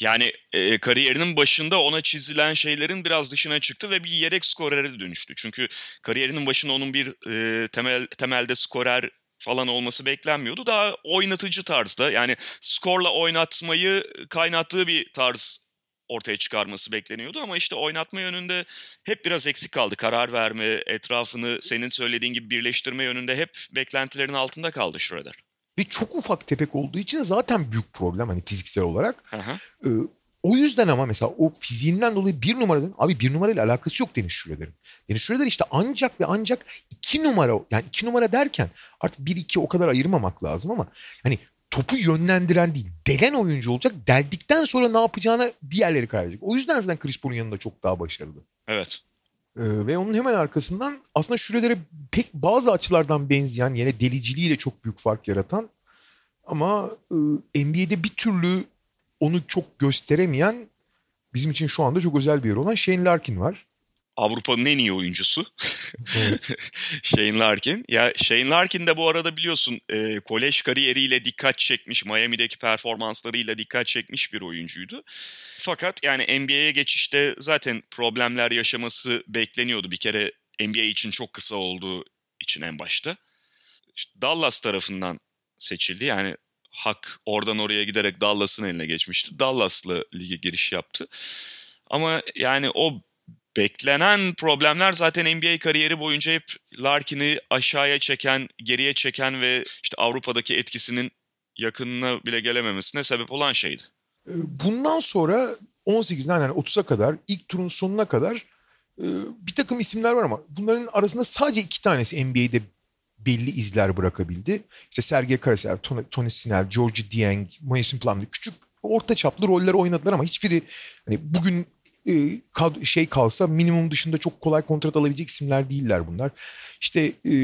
Yani e, kariyerinin başında ona çizilen şeylerin biraz dışına çıktı ve bir yedek skorere dönüştü. Çünkü kariyerinin başında onun bir e, temel temelde skorer falan olması beklenmiyordu. Daha oynatıcı tarzda yani skorla oynatmayı kaynattığı bir tarz ortaya çıkarması bekleniyordu ama işte oynatma yönünde hep biraz eksik kaldı. Karar verme, etrafını senin söylediğin gibi birleştirme yönünde hep beklentilerin altında kaldı Schroeder. Ve çok ufak tepek olduğu için zaten büyük problem hani fiziksel olarak. Ee, o yüzden ama mesela o fiziğinden dolayı bir numaradan abi bir numarayla alakası yok Deniz Şureder'in. Deniz Şureder işte ancak ve ancak iki numara yani iki numara derken artık bir iki o kadar ayırmamak lazım ama hani topu yönlendiren değil delen oyuncu olacak. Deldikten sonra ne yapacağına diğerleri karar verecek. O yüzden zaten Chris Paul'un yanında çok daha başarılı. Evet. Ee, ve onun hemen arkasından aslında Şureder'e pek bazı açılardan benzeyen yine deliciliğiyle çok büyük fark yaratan ama e, NBA'de bir türlü onu çok gösteremeyen bizim için şu anda çok özel bir yer olan Shane Larkin var. Avrupa'nın en iyi oyuncusu. <laughs> Shane Larkin. Ya Shane Larkin de bu arada biliyorsun e, kolej kariyeriyle dikkat çekmiş, Miami'deki performanslarıyla dikkat çekmiş bir oyuncuydu. Fakat yani NBA'ye geçişte zaten problemler yaşaması bekleniyordu. Bir kere NBA için çok kısa olduğu için en başta. İşte Dallas tarafından seçildi. Yani hak oradan oraya giderek Dallas'ın eline geçmişti. Dallas'la lige giriş yaptı. Ama yani o beklenen problemler zaten NBA kariyeri boyunca hep Larkin'i aşağıya çeken, geriye çeken ve işte Avrupa'daki etkisinin yakınına bile gelememesine sebep olan şeydi. Ee, bundan sonra 18'den yani 30'a kadar ilk turun sonuna kadar e, bir takım isimler var ama bunların arasında sadece iki tanesi NBA'de belli izler bırakabildi. İşte Sergey Karasel, Tony, Tony Snell, George Dieng, Mason Plumlee küçük orta çaplı roller oynadılar ama hiçbiri hani bugün e, şey kalsa minimum dışında çok kolay kontrat alabilecek isimler değiller bunlar. İşte e,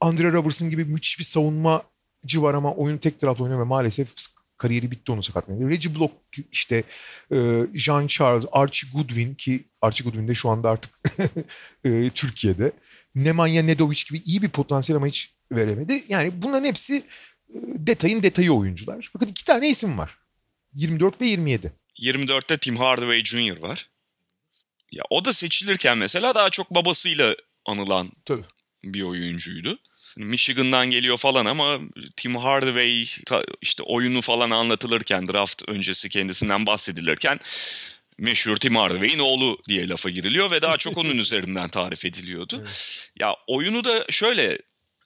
Andre Robertson gibi müthiş bir savunmacı var ama oyunu tek taraflı oynuyor ve maalesef kariyeri bitti onu sakatlayınca. Reggie Block işte e, Jean Charles, Archie Goodwin ki Archie Goodwin de şu anda artık <laughs> e, Türkiye'de. Nemanja Nedovic gibi iyi bir potansiyel ama hiç veremedi. Yani bunların hepsi e, detayın detayı oyuncular. Bakın iki tane isim var. 24 ve 27. 24'te Tim Hardaway Jr. var. Ya o da seçilirken mesela daha çok babasıyla anılan Tabii. bir oyuncuydu. Michigan'dan geliyor falan ama Tim Hardaway işte oyunu falan anlatılırken draft öncesi kendisinden bahsedilirken meşhur Tim Hardaway'in oğlu diye lafa giriliyor ve daha çok onun <laughs> üzerinden tarif ediliyordu. Evet. Ya oyunu da şöyle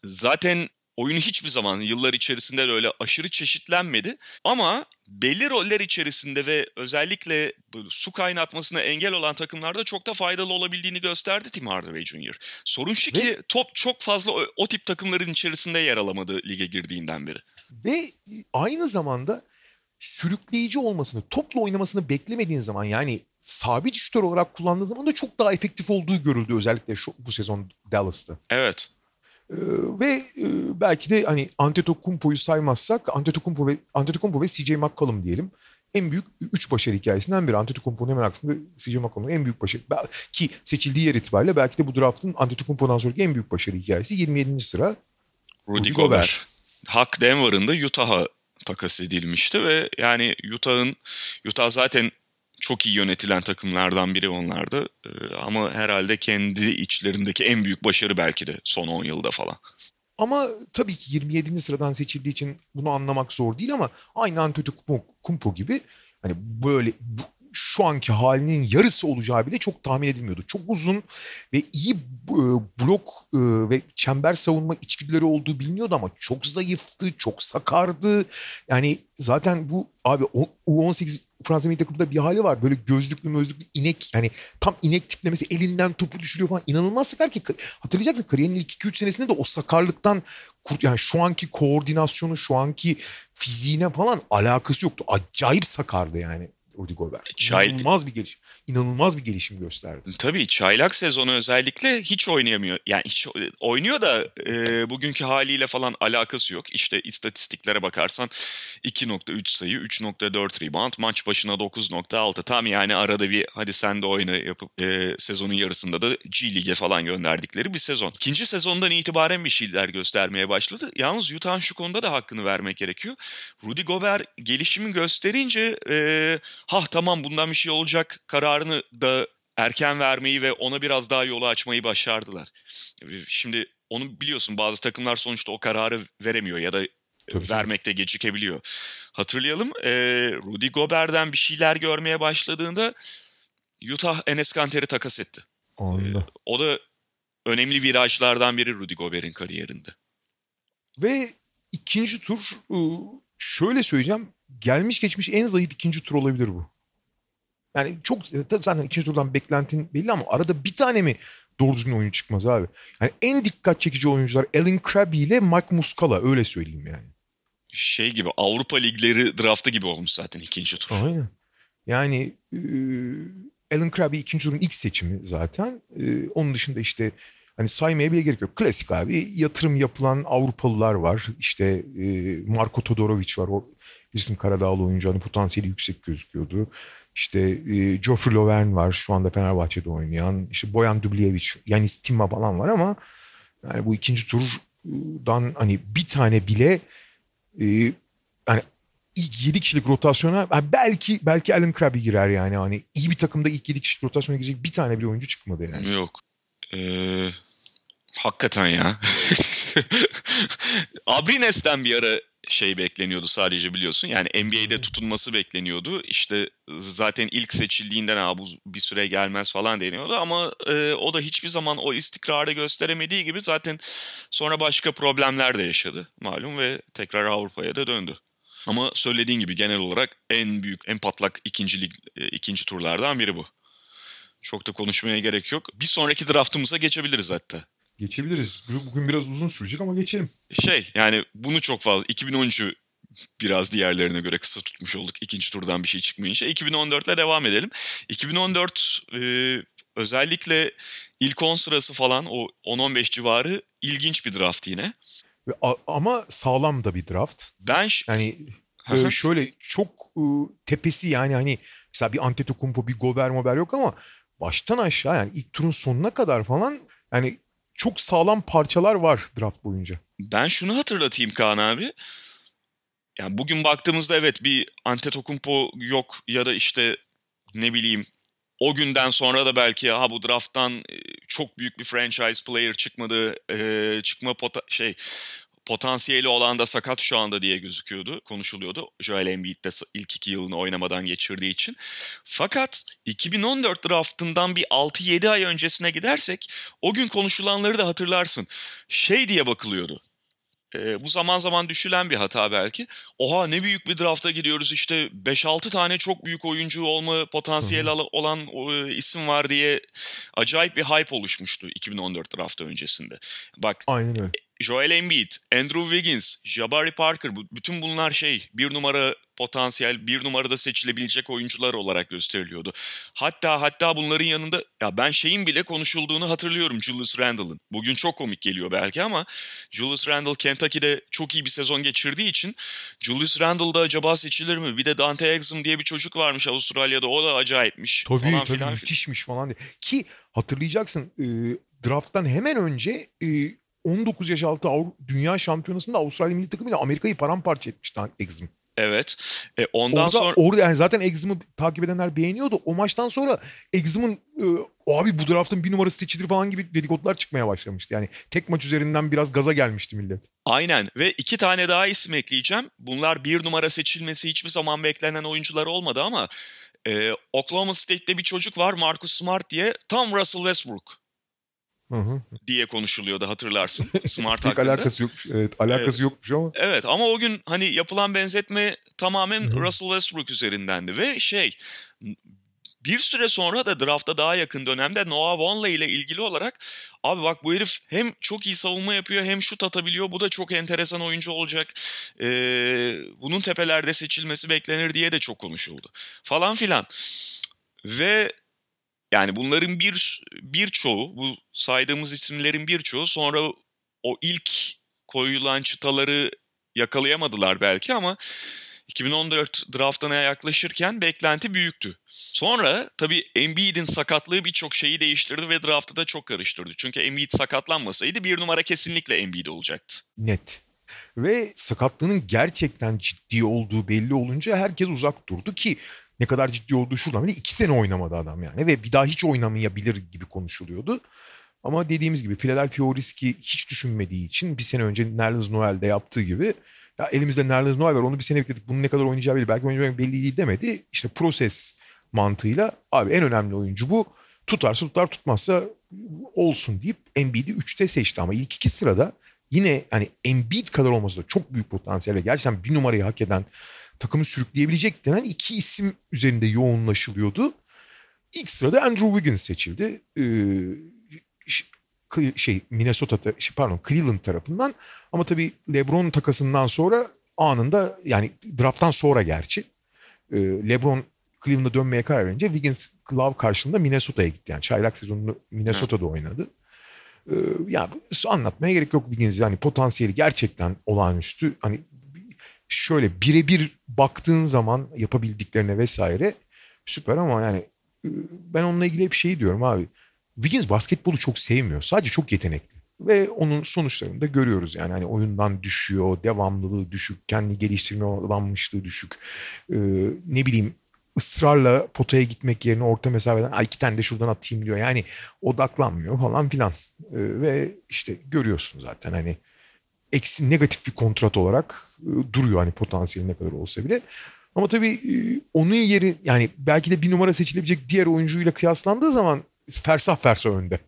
zaten oyunu hiçbir zaman yıllar içerisinde öyle aşırı çeşitlenmedi. Ama belli roller içerisinde ve özellikle su kaynatmasına engel olan takımlarda çok da faydalı olabildiğini gösterdi Tim Hardaway Jr. Sorun şu ki top çok fazla o, o tip takımların içerisinde yer alamadı lige girdiğinden beri. Ve aynı zamanda sürükleyici olmasını, topla oynamasını beklemediğin zaman yani sabit şütör olarak kullandığı zaman da çok daha efektif olduğu görüldü özellikle şu, bu sezon Dallas'ta. Evet. Ee, ve e, belki de hani Antetokounmpo'yu saymazsak Antetokounmpo ve Antetokounmpo ve CJ McCollum diyelim. En büyük üç başarı hikayesinden biri. Antetokounmpo'nun hemen arkasında CJ McCollum'un en büyük başarı. Ki seçildiği yer itibariyle belki de bu draftın Antetokounmpo'dan sonraki en büyük başarı hikayesi. 27. sıra Rudy, Rudy Gobert. Gobert. Hak Denver'ın da Utah'a takas edilmişti ve yani Utah'ın Utah zaten çok iyi yönetilen takımlardan biri onlardı. Ee, ama herhalde kendi içlerindeki en büyük başarı belki de son 10 yılda falan. Ama tabii ki 27. sıradan seçildiği için bunu anlamak zor değil ama aynı Antetokounmpo gibi hani böyle bu, şu anki halinin yarısı olacağı bile çok tahmin edilmiyordu. Çok uzun ve iyi e, blok e, ve çember savunma içgüdüleri olduğu biliniyordu ama çok zayıftı, çok sakardı. Yani zaten bu abi U18 Fransa milli takımında bir hali var. Böyle gözlüklü mözlüklü inek yani tam inek tiplemesi elinden topu düşürüyor falan. İnanılmaz sakar ki hatırlayacaksın kariyerinin ilk 2-3 senesinde de o sakarlıktan yani şu anki koordinasyonu şu anki fiziğine falan alakası yoktu. Acayip sakardı yani. Rudy Gobert. Çay... İnanılmaz bir gelişim. İnanılmaz bir gelişim gösterdi. Tabii çaylak sezonu özellikle hiç oynayamıyor. Yani hiç oynuyor da e, bugünkü haliyle falan alakası yok. İşte istatistiklere bakarsan 2.3 sayı, 3.4 rebound, maç başına 9.6. Tam yani arada bir hadi sen de oyna yapıp e, sezonun yarısında da G Lig'e falan gönderdikleri bir sezon. İkinci sezondan itibaren bir şeyler göstermeye başladı. Yalnız Utah'ın şu konuda da hakkını vermek gerekiyor. Rudy Gobert gelişimi gösterince e, ha tamam bundan bir şey olacak kararını da erken vermeyi ve ona biraz daha yolu açmayı başardılar. Şimdi onu biliyorsun bazı takımlar sonuçta o kararı veremiyor ya da Tabii vermekte ki. gecikebiliyor. Hatırlayalım e, Rudy Gobert'den bir şeyler görmeye başladığında Utah Enes Kanter'i takas etti. Anladım. E, o da önemli virajlardan biri Rudy Gobert'in kariyerinde. Ve ikinci tur şöyle söyleyeceğim gelmiş geçmiş en zayıf ikinci tur olabilir bu. Yani çok e, tabii zaten ikinci turdan beklentin belli ama arada bir tane mi doğru düzgün oyun çıkmaz abi. Yani en dikkat çekici oyuncular Alan Krabby ile Mike Muscala öyle söyleyeyim yani. Şey gibi Avrupa ligleri draftı gibi olmuş zaten ikinci tur. Aynen. Yani e, Alan Krabby ikinci turun ilk seçimi zaten. E, onun dışında işte hani saymaya bile gerek yok. Klasik abi yatırım yapılan Avrupalılar var. İşte e, Marko Todorovic var. O Bilirsin Karadağlı oyuncu hani potansiyeli yüksek gözüküyordu. İşte e, Geoffrey Lovern var şu anda Fenerbahçe'de oynayan. İşte Boyan Dubljevic, Yanis Timma falan var ama yani bu ikinci turdan hani bir tane bile e, yani ilk 7 kişilik rotasyona yani belki belki Alan Krabby girer yani. Hani iyi bir takımda ilk 7 kişilik rotasyona girecek bir tane bile oyuncu çıkmadı yani. Yok. Ee, hakikaten ya. <laughs> Abrines'ten bir ara şey bekleniyordu sadece biliyorsun. Yani NBA'de tutunması bekleniyordu. İşte zaten ilk seçildiğinden ha bu bir süre gelmez falan deniyordu ama e, o da hiçbir zaman o istikrarı gösteremediği gibi zaten sonra başka problemler de yaşadı malum ve tekrar Avrupa'ya da döndü. Ama söylediğin gibi genel olarak en büyük, en patlak ikinci lig, ikinci turlardan biri bu. Çok da konuşmaya gerek yok. Bir sonraki draftımıza geçebiliriz hatta. Geçebiliriz. Bugün biraz uzun sürecek ama geçelim. Şey yani bunu çok fazla 2013'ü biraz diğerlerine göre kısa tutmuş olduk ikinci turdan bir şey çıkmayınca. 2014 ile devam edelim. 2014 e, özellikle ilk 10 sırası falan o 10-15 civarı ilginç bir draft yine. Ama sağlam da bir draft. Ben yani e, şöyle çok e, tepesi yani hani mesela bir Antetokounmpo bir Gober Mober yok ama baştan aşağı yani ilk turun sonuna kadar falan yani çok sağlam parçalar var draft boyunca. Ben şunu hatırlatayım Kaan abi. Yani bugün baktığımızda evet bir Antetokounmpo yok ya da işte ne bileyim o günden sonra da belki ha bu drafttan e, çok büyük bir franchise player çıkmadı e, çıkma pota- şey potansiyeli olan da sakat şu anda diye gözüküyordu, konuşuluyordu. Joel Embiid de ilk iki yılını oynamadan geçirdiği için. Fakat 2014 draftından bir 6-7 ay öncesine gidersek o gün konuşulanları da hatırlarsın. Şey diye bakılıyordu. E, bu zaman zaman düşülen bir hata belki. Oha ne büyük bir drafta gidiyoruz işte 5-6 tane çok büyük oyuncu olma potansiyeli Hı-hı. olan o, isim var diye acayip bir hype oluşmuştu 2014 draftı öncesinde. Bak Aynen öyle. Joel Embiid, Andrew Wiggins, Jabari Parker bütün bunlar şey bir numara potansiyel bir numarada seçilebilecek oyuncular olarak gösteriliyordu. Hatta hatta bunların yanında ya ben şeyin bile konuşulduğunu hatırlıyorum Julius Randle'ın. Bugün çok komik geliyor belki ama Julius Randle Kentucky'de çok iyi bir sezon geçirdiği için Julius Randle da acaba seçilir mi? Bir de Dante Exum diye bir çocuk varmış Avustralya'da o da acayipmiş. Tabii falan tabii filan. müthişmiş falan diye. Ki hatırlayacaksın e, drafttan hemen önce e, 19 yaş altı Dünya Şampiyonası'nda Avustralya milli takımıyla Amerika'yı paramparça etmişti Exum. Evet. E, ondan orada, sonra orada yani zaten Exum'u takip edenler beğeniyordu. O maçtan sonra Exum'un e, abi bu draftın bir numarası seçilir falan gibi dedikodular çıkmaya başlamıştı. Yani tek maç üzerinden biraz gaza gelmişti millet. Aynen ve iki tane daha isim ekleyeceğim. Bunlar bir numara seçilmesi hiçbir zaman beklenen oyuncular olmadı ama e, Oklahoma State'te bir çocuk var Marcus Smart diye tam Russell Westbrook Hı hı. diye konuşuluyordu hatırlarsın. <laughs> Smart hakkında. alakası yokmuş. Evet, alakası evet. yokmuş ama. Evet ama o gün hani yapılan benzetme tamamen hı. Russell Westbrook üzerindendi ve şey bir süre sonra da drafta daha yakın dönemde Noah Vonleh ile ilgili olarak abi bak bu herif hem çok iyi savunma yapıyor hem şut atabiliyor. Bu da çok enteresan oyuncu olacak. Ee, bunun tepelerde seçilmesi beklenir diye de çok konuşuldu. Falan filan. Ve yani bunların bir birçoğu, bu saydığımız isimlerin birçoğu sonra o ilk koyulan çıtaları yakalayamadılar belki ama 2014 draftına yaklaşırken beklenti büyüktü. Sonra tabii Embiid'in sakatlığı birçok şeyi değiştirdi ve draftı da çok karıştırdı. Çünkü Embiid sakatlanmasaydı bir numara kesinlikle Embiid olacaktı. Net. Ve sakatlığının gerçekten ciddi olduğu belli olunca herkes uzak durdu ki ne kadar ciddi olduğu şuradan bile iki sene oynamadı adam yani ve bir daha hiç oynamayabilir gibi konuşuluyordu. Ama dediğimiz gibi Philadelphia o riski hiç düşünmediği için bir sene önce Nerlens Noel'de yaptığı gibi ya elimizde Nerlens Noel var onu bir sene bekledik bunun ne kadar oynayacağı belli belki oynayacağı belli değil demedi. İşte proses mantığıyla abi en önemli oyuncu bu tutarsa tutar tutmazsa olsun deyip Embiid'i 3'te seçti ama ilk iki sırada yine hani Embiid kadar olması da çok büyük potansiyel ve gerçekten bir numarayı hak eden takımı sürükleyebilecek denen iki isim üzerinde yoğunlaşılıyordu. İlk sırada Andrew Wiggins seçildi. Ee, şey Minnesota şey, pardon Cleveland tarafından ama tabii LeBron takasından sonra anında yani drafttan sonra gerçi e, LeBron Cleveland'a dönmeye karar verince Wiggins Love karşılığında Minnesota'ya gitti. Yani çaylak sezonunu Minnesota'da oynadı. Ee, yani anlatmaya gerek yok Wiggins'i. Hani potansiyeli gerçekten olağanüstü. Hani şöyle birebir baktığın zaman yapabildiklerine vesaire süper ama yani e, ben onunla ilgili bir şey diyorum abi. Wiggins basketbolu çok sevmiyor. Sadece çok yetenekli. Ve onun sonuçlarını da görüyoruz yani. Hani oyundan düşüyor, devamlılığı düşük, kendi geliştirme olanmışlığı düşük. Ee, ne bileyim ısrarla potaya gitmek yerine orta mesafeden Ay, iki tane de şuradan atayım diyor. Yani odaklanmıyor falan filan. Ee, ve işte görüyorsun zaten hani eksi negatif bir kontrat olarak e, duruyor hani potansiyeli ne kadar olsa bile. Ama tabii e, onun yeri yani belki de bir numara seçilebilecek diğer oyuncuyla kıyaslandığı zaman fersah fersah önde.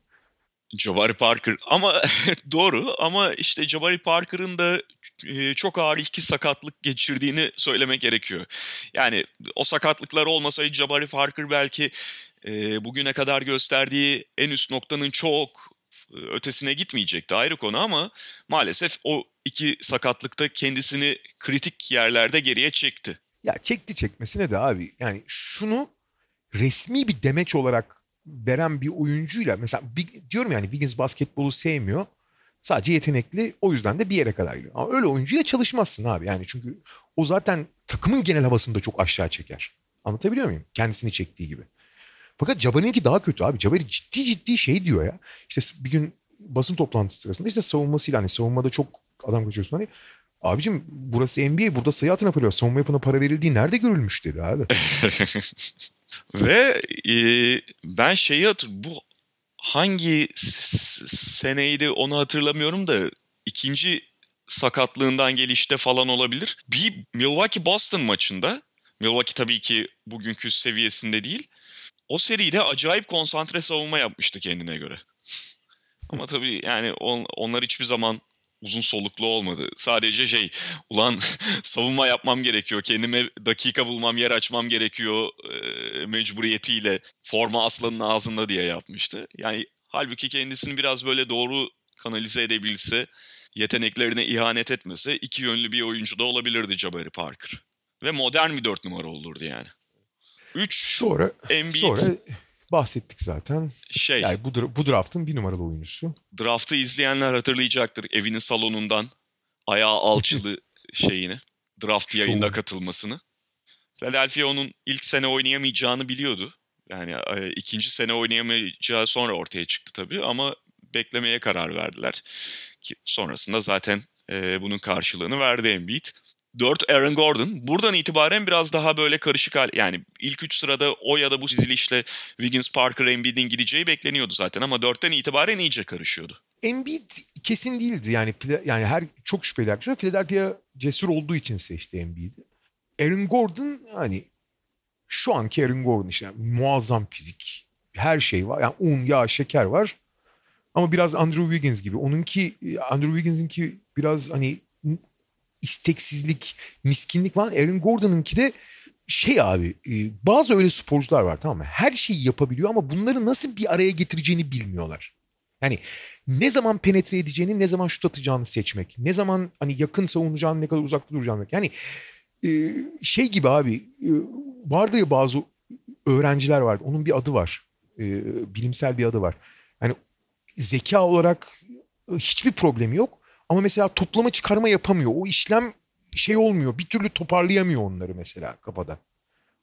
Jabari Parker ama <laughs> doğru ama işte Jabari Parker'ın da e, çok ağır iki sakatlık geçirdiğini söylemek gerekiyor. Yani o sakatlıklar olmasaydı Jabari Parker belki bugüne kadar gösterdiği en üst noktanın çok ötesine gitmeyecekti ayrı konu ama maalesef o iki sakatlıkta kendisini kritik yerlerde geriye çekti. Ya çekti çekmesine de abi yani şunu resmi bir demeç olarak veren bir oyuncuyla mesela bir, diyorum yani Wiggins basketbolu sevmiyor. Sadece yetenekli o yüzden de bir yere kadar gidiyor. Ama öyle oyuncuyla çalışmazsın abi yani çünkü o zaten takımın genel havasını da çok aşağı çeker. Anlatabiliyor muyum? Kendisini çektiği gibi. Fakat Jabari'ninki daha kötü abi. Jabari ciddi ciddi şey diyor ya. İşte bir gün basın toplantısı sırasında işte savunmasıyla hani savunmada çok adam kaçıyorsun hani Abicim burası NBA burada sayı atına para Savunma yapına para verildiği nerede görülmüş dedi abi. <laughs> Ve e, ben şeyi hatır bu hangi seneydi onu hatırlamıyorum da ikinci sakatlığından gelişte falan olabilir. Bir Milwaukee Boston maçında Milwaukee tabii ki bugünkü seviyesinde değil. O seride acayip konsantre savunma yapmıştı kendine göre. Ama tabii yani on, onlar hiçbir zaman uzun soluklu olmadı. Sadece şey ulan <laughs> savunma yapmam gerekiyor. Kendime dakika bulmam, yer açmam gerekiyor e, mecburiyetiyle forma aslanın ağzında diye yapmıştı. Yani halbuki kendisini biraz böyle doğru kanalize edebilse, yeteneklerine ihanet etmese iki yönlü bir oyuncu da olabilirdi Jabari Parker. Ve modern bir dört numara olurdu yani. Üç sonra, Embiid, sonra bahsettik zaten. Şey, yani bu, bu draftın bir numaralı oyuncusu. Draftı izleyenler hatırlayacaktır evinin salonundan ayağı alçılı <laughs> şeyini. Draft yayında katılmasını. Philadelphia onun ilk sene oynayamayacağını biliyordu. Yani e, ikinci sene oynayamayacağı sonra ortaya çıktı tabii ama beklemeye karar verdiler. Ki sonrasında zaten e, bunun karşılığını verdi Embiid. 4 Aaron Gordon. Buradan itibaren biraz daha böyle karışık hal yani ilk 3 sırada o ya da bu dizilişle Wiggins, Parker, Embiid'in gideceği bekleniyordu zaten ama 4'ten itibaren iyice karışıyordu. Embiid kesin değildi yani yani her çok şüpheli arkadaşlar Philadelphia cesur olduğu için seçti Embiid'i. Aaron Gordon hani şu anki Aaron Gordon işte yani muazzam fizik her şey var yani un, yağ, şeker var. Ama biraz Andrew Wiggins gibi. Onunki Andrew Wiggins'inki biraz hani isteksizlik, miskinlik var. Aaron Gordon'ınki de şey abi e, bazı öyle sporcular var tamam mı? Her şeyi yapabiliyor ama bunları nasıl bir araya getireceğini bilmiyorlar. Yani ne zaman penetre edeceğini, ne zaman şut atacağını seçmek. Ne zaman hani yakın savunacağını, ne kadar uzakta duracağını. Yani e, şey gibi abi e, vardır ya bazı öğrenciler vardı. Onun bir adı var. Bilimsel bir adı var. Yani zeka olarak hiçbir problemi yok. Ama mesela toplama çıkarma yapamıyor. O işlem şey olmuyor. Bir türlü toparlayamıyor onları mesela kafada.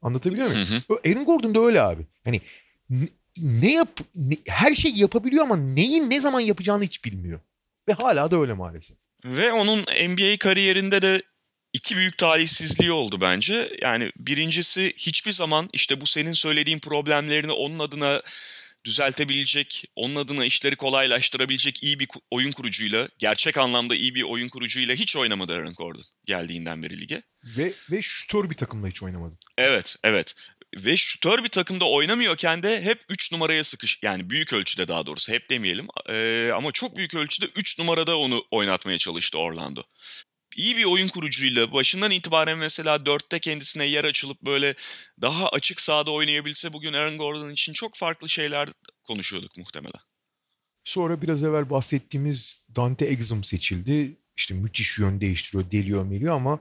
Anlatabiliyor muyum? Hı hı. Aaron Gordon da öyle abi. Hani ne yap ne, her şeyi yapabiliyor ama neyi ne zaman yapacağını hiç bilmiyor. Ve hala da öyle maalesef. Ve onun NBA kariyerinde de iki büyük talihsizliği oldu bence. Yani birincisi hiçbir zaman işte bu senin söylediğin problemlerini onun adına düzeltebilecek, onun adına işleri kolaylaştırabilecek iyi bir oyun kurucuyla, gerçek anlamda iyi bir oyun kurucuyla hiç oynamadı Aaron Gordon geldiğinden beri lige. Ve, ve şütör bir takımda hiç oynamadı. Evet, evet. Ve şütör bir takımda oynamıyorken de hep 3 numaraya sıkış yani büyük ölçüde daha doğrusu hep demeyelim ee, ama çok büyük ölçüde 3 numarada onu oynatmaya çalıştı Orlando iyi bir oyun kurucuyla başından itibaren mesela dörtte kendisine yer açılıp böyle daha açık sahada oynayabilse bugün Aaron Gordon için çok farklı şeyler konuşuyorduk muhtemelen. Sonra biraz evvel bahsettiğimiz Dante Exum seçildi. İşte müthiş yön değiştiriyor, deliyor, meliyor ama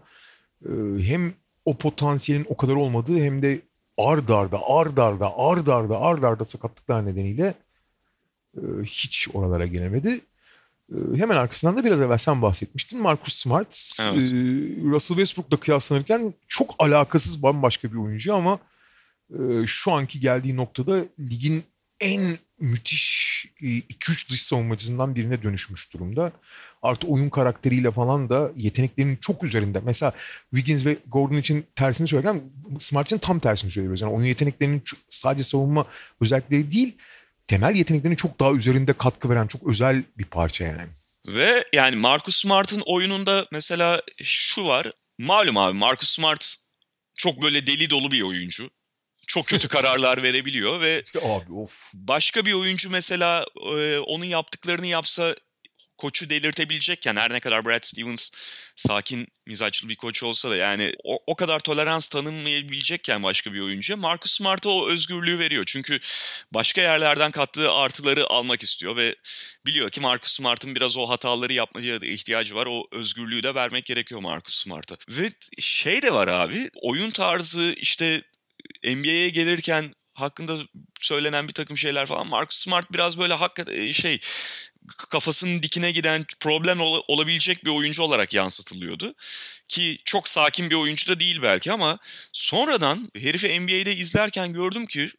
e, hem o potansiyelin o kadar olmadığı hem de ard arda, ard arda, ard arda, ard arda sakatlıklar nedeniyle e, hiç oralara gelemedi. Ee, hemen arkasından da biraz evvel sen bahsetmiştin. Marcus Smart, evet. e, Russell Westbrook'la kıyaslanırken çok alakasız bambaşka bir oyuncu ama e, şu anki geldiği noktada ligin en müthiş 2-3 e, dış savunmacısından birine dönüşmüş durumda. Artı oyun karakteriyle falan da yeteneklerinin çok üzerinde. Mesela Wiggins ve Gordon için tersini söylerken Smart için tam tersini söylüyoruz. Yani oyun yeteneklerinin sadece savunma özellikleri değil temel yeteneklerinin çok daha üzerinde katkı veren çok özel bir parça yani. Ve yani Marcus Smart'ın oyununda mesela şu var. Malum abi Marcus Smart çok böyle deli dolu bir oyuncu. Çok kötü <laughs> kararlar verebiliyor ve abi of. Başka bir oyuncu mesela e, onun yaptıklarını yapsa koçu delirtebilecekken her ne kadar Brad Stevens sakin mizaçlı bir koç olsa da yani o, o kadar tolerans tanınmayabilecekken başka bir oyuncuya Marcus Smart'a o özgürlüğü veriyor. Çünkü başka yerlerden kattığı artıları almak istiyor ve biliyor ki Marcus Smart'ın biraz o hataları yapmaya ihtiyacı var. O özgürlüğü de vermek gerekiyor Marcus Smart'a. Ve şey de var abi oyun tarzı işte NBA'ye gelirken hakkında söylenen bir takım şeyler falan. Marcus Smart biraz böyle hakikaten şey kafasının dikine giden problem ol- olabilecek bir oyuncu olarak yansıtılıyordu. Ki çok sakin bir oyuncu da değil belki ama sonradan herifi NBA'de izlerken gördüm ki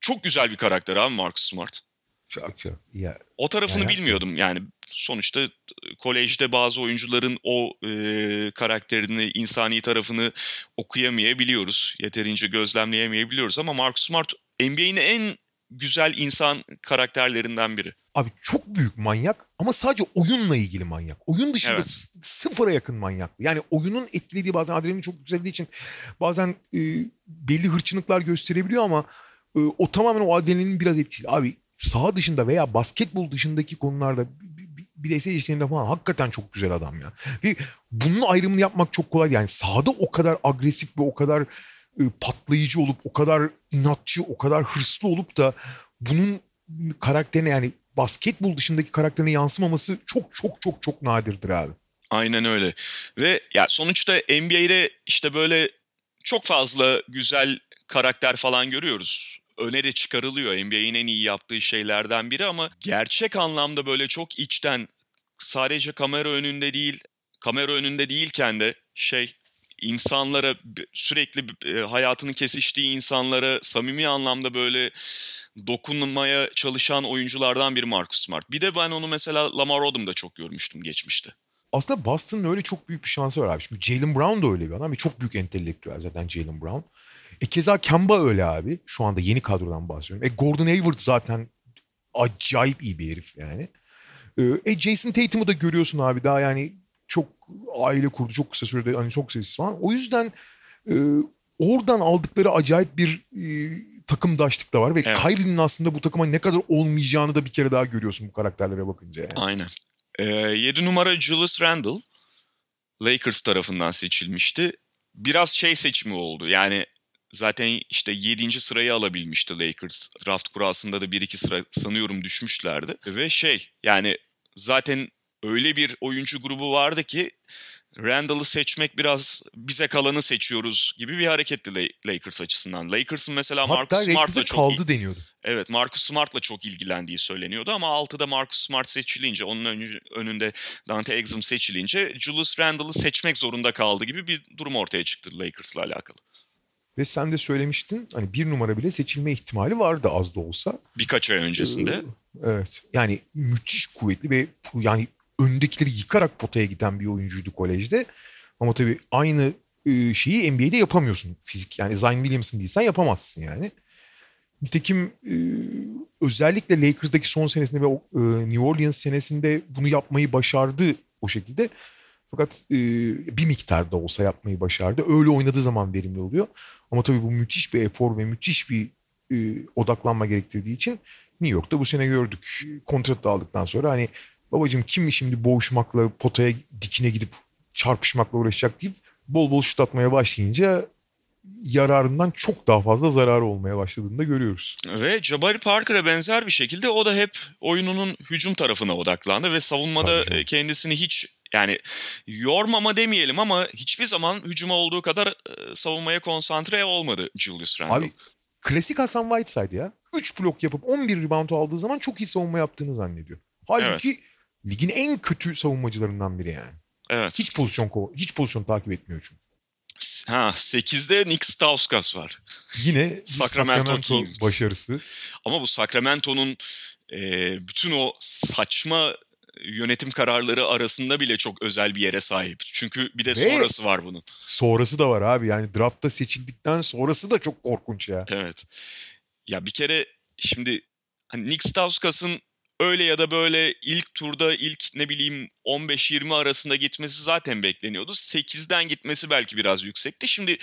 çok güzel bir karakter abi Marcus Smart. Çok çok. Ya, O tarafını Yani- bilmiyordum yani sonuçta e, kolejde bazı oyuncuların o e, karakterini, insani tarafını okuyamayabiliyoruz. Yeterince gözlemleyemeyebiliyoruz ama Marcus Smart NBA'nin en güzel insan karakterlerinden biri. Abi çok büyük manyak ama sadece oyunla ilgili manyak. Oyun dışında Evet. sıfıra yakın manyak. Yani oyunun etkilediği bazen adrenalin çok yükseldiği için bazen e, belli hırçınlıklar gösterebiliyor ama e, o tamamen o adrenalinin biraz etkili. Abi saha dışında veya basketbol dışındaki konularda bi- bi- bireysel ilişkilerinde falan hakikaten çok güzel adam ya. Ve bunun ayrımını yapmak çok kolay. Yani sahada o kadar agresif ve o kadar patlayıcı olup o kadar inatçı, o kadar hırslı olup da bunun karakterine yani basketbol dışındaki karakterine yansımaması çok çok çok çok nadirdir abi. Aynen öyle. Ve ya sonuçta NBA'de işte böyle çok fazla güzel karakter falan görüyoruz. Öne de çıkarılıyor. NBA'in en iyi yaptığı şeylerden biri ama gerçek anlamda böyle çok içten sadece kamera önünde değil, kamera önünde değilken de şey insanlara sürekli e, hayatının kesiştiği insanlara samimi anlamda böyle dokunmaya çalışan oyunculardan biri Marcus Smart. Bir de ben onu mesela Lamar Odom'da çok görmüştüm geçmişte. Aslında Boston'ın öyle çok büyük bir şansı var abi. Şimdi Jalen Brown da öyle bir adam çok büyük entelektüel zaten Jalen Brown. E keza Kemba öyle abi. Şu anda yeni kadrodan bahsediyorum. E Gordon Hayward zaten acayip iyi bir herif yani. E, E Jason Tatum'u da görüyorsun abi daha yani çok aile kurdu çok kısa sürede hani çok sessiz falan. O yüzden e, oradan aldıkları acayip bir e, takımdaşlık da var ve Evet. Kyrie'nin aslında bu takıma ne kadar olmayacağını da bir kere daha görüyorsun bu karakterlere bakınca yani. Aynen. Ee, 7 numara Julius Randle Lakers tarafından seçilmişti. Biraz şey seçimi oldu. Yani zaten işte 7. sırayı alabilmişti Lakers. Draft kurasında da 1-2 sıra sanıyorum düşmüşlerdi. Ve şey yani zaten öyle bir oyuncu grubu vardı ki Randall'ı seçmek biraz bize kalanı seçiyoruz gibi bir hareketti La- Lakers açısından. Lakers'ın mesela Hatta Marcus Smart'la çok kaldı deniyordu. Evet Marcus Smart'la çok ilgilendiği söyleniyordu ama 6'da Marcus Smart seçilince onun önü- önünde Dante Exum seçilince Julius Randle'ı seçmek zorunda kaldı gibi bir durum ortaya çıktı Lakers'la alakalı. Ve sen de söylemiştin hani bir numara bile seçilme ihtimali vardı az da olsa. Birkaç ay öncesinde. Ee, Evet. Yani müthiş kuvvetli ve yani öndekileri yıkarak potaya giden bir oyuncuydu kolejde. Ama tabii aynı e, şeyi NBA'de yapamıyorsun fizik. Yani Zion Williamson değilsen yapamazsın yani. Nitekim e, özellikle Lakers'daki son senesinde ve e, New Orleans senesinde bunu yapmayı başardı o şekilde. Fakat bir miktarda olsa yapmayı başardı. Öyle oynadığı zaman verimli oluyor. Ama tabii bu müthiş bir efor ve müthiş bir odaklanma gerektirdiği için New York'ta bu sene gördük. Kontrat da aldıktan sonra hani babacığım kim şimdi boğuşmakla potaya dikine gidip çarpışmakla uğraşacak deyip bol bol şut atmaya başlayınca yararından çok daha fazla zararı olmaya başladığını da görüyoruz. Ve Jabari Parker'a benzer bir şekilde o da hep oyununun hücum tarafına odaklandı ve savunmada Tabii kendisini hiç yani yormama demeyelim ama hiçbir zaman hücuma olduğu kadar e, savunmaya konsantre olmadı Julius Randle. Abi klasik Hasan Whiteside ya. 3 blok yapıp 11 rebound aldığı zaman çok iyi savunma yaptığını zannediyor. Halbuki ligin en kötü savunmacılarından biri yani. evet. Hiç pozisyon hiç pozisyon takip etmiyor çünkü. Ha 8'de Nick Stauskas var. Yine <laughs> Sacramento Sacramento, Kings. başarısı. Ama bu Sacramento'nun e, bütün o saçma yönetim kararları arasında bile çok özel bir yere sahip. Çünkü bir de Ve- sonrası var bunun. Sonrası da var abi. Yani draftta seçildikten sonrası da çok korkunç ya. Evet. Ya bir kere şimdi hani Nick Stauskas'ın öyle ya da böyle ilk turda ilk ne bileyim 15-20 arasında gitmesi zaten bekleniyordu. 8'den gitmesi belki biraz yüksekti. Şimdi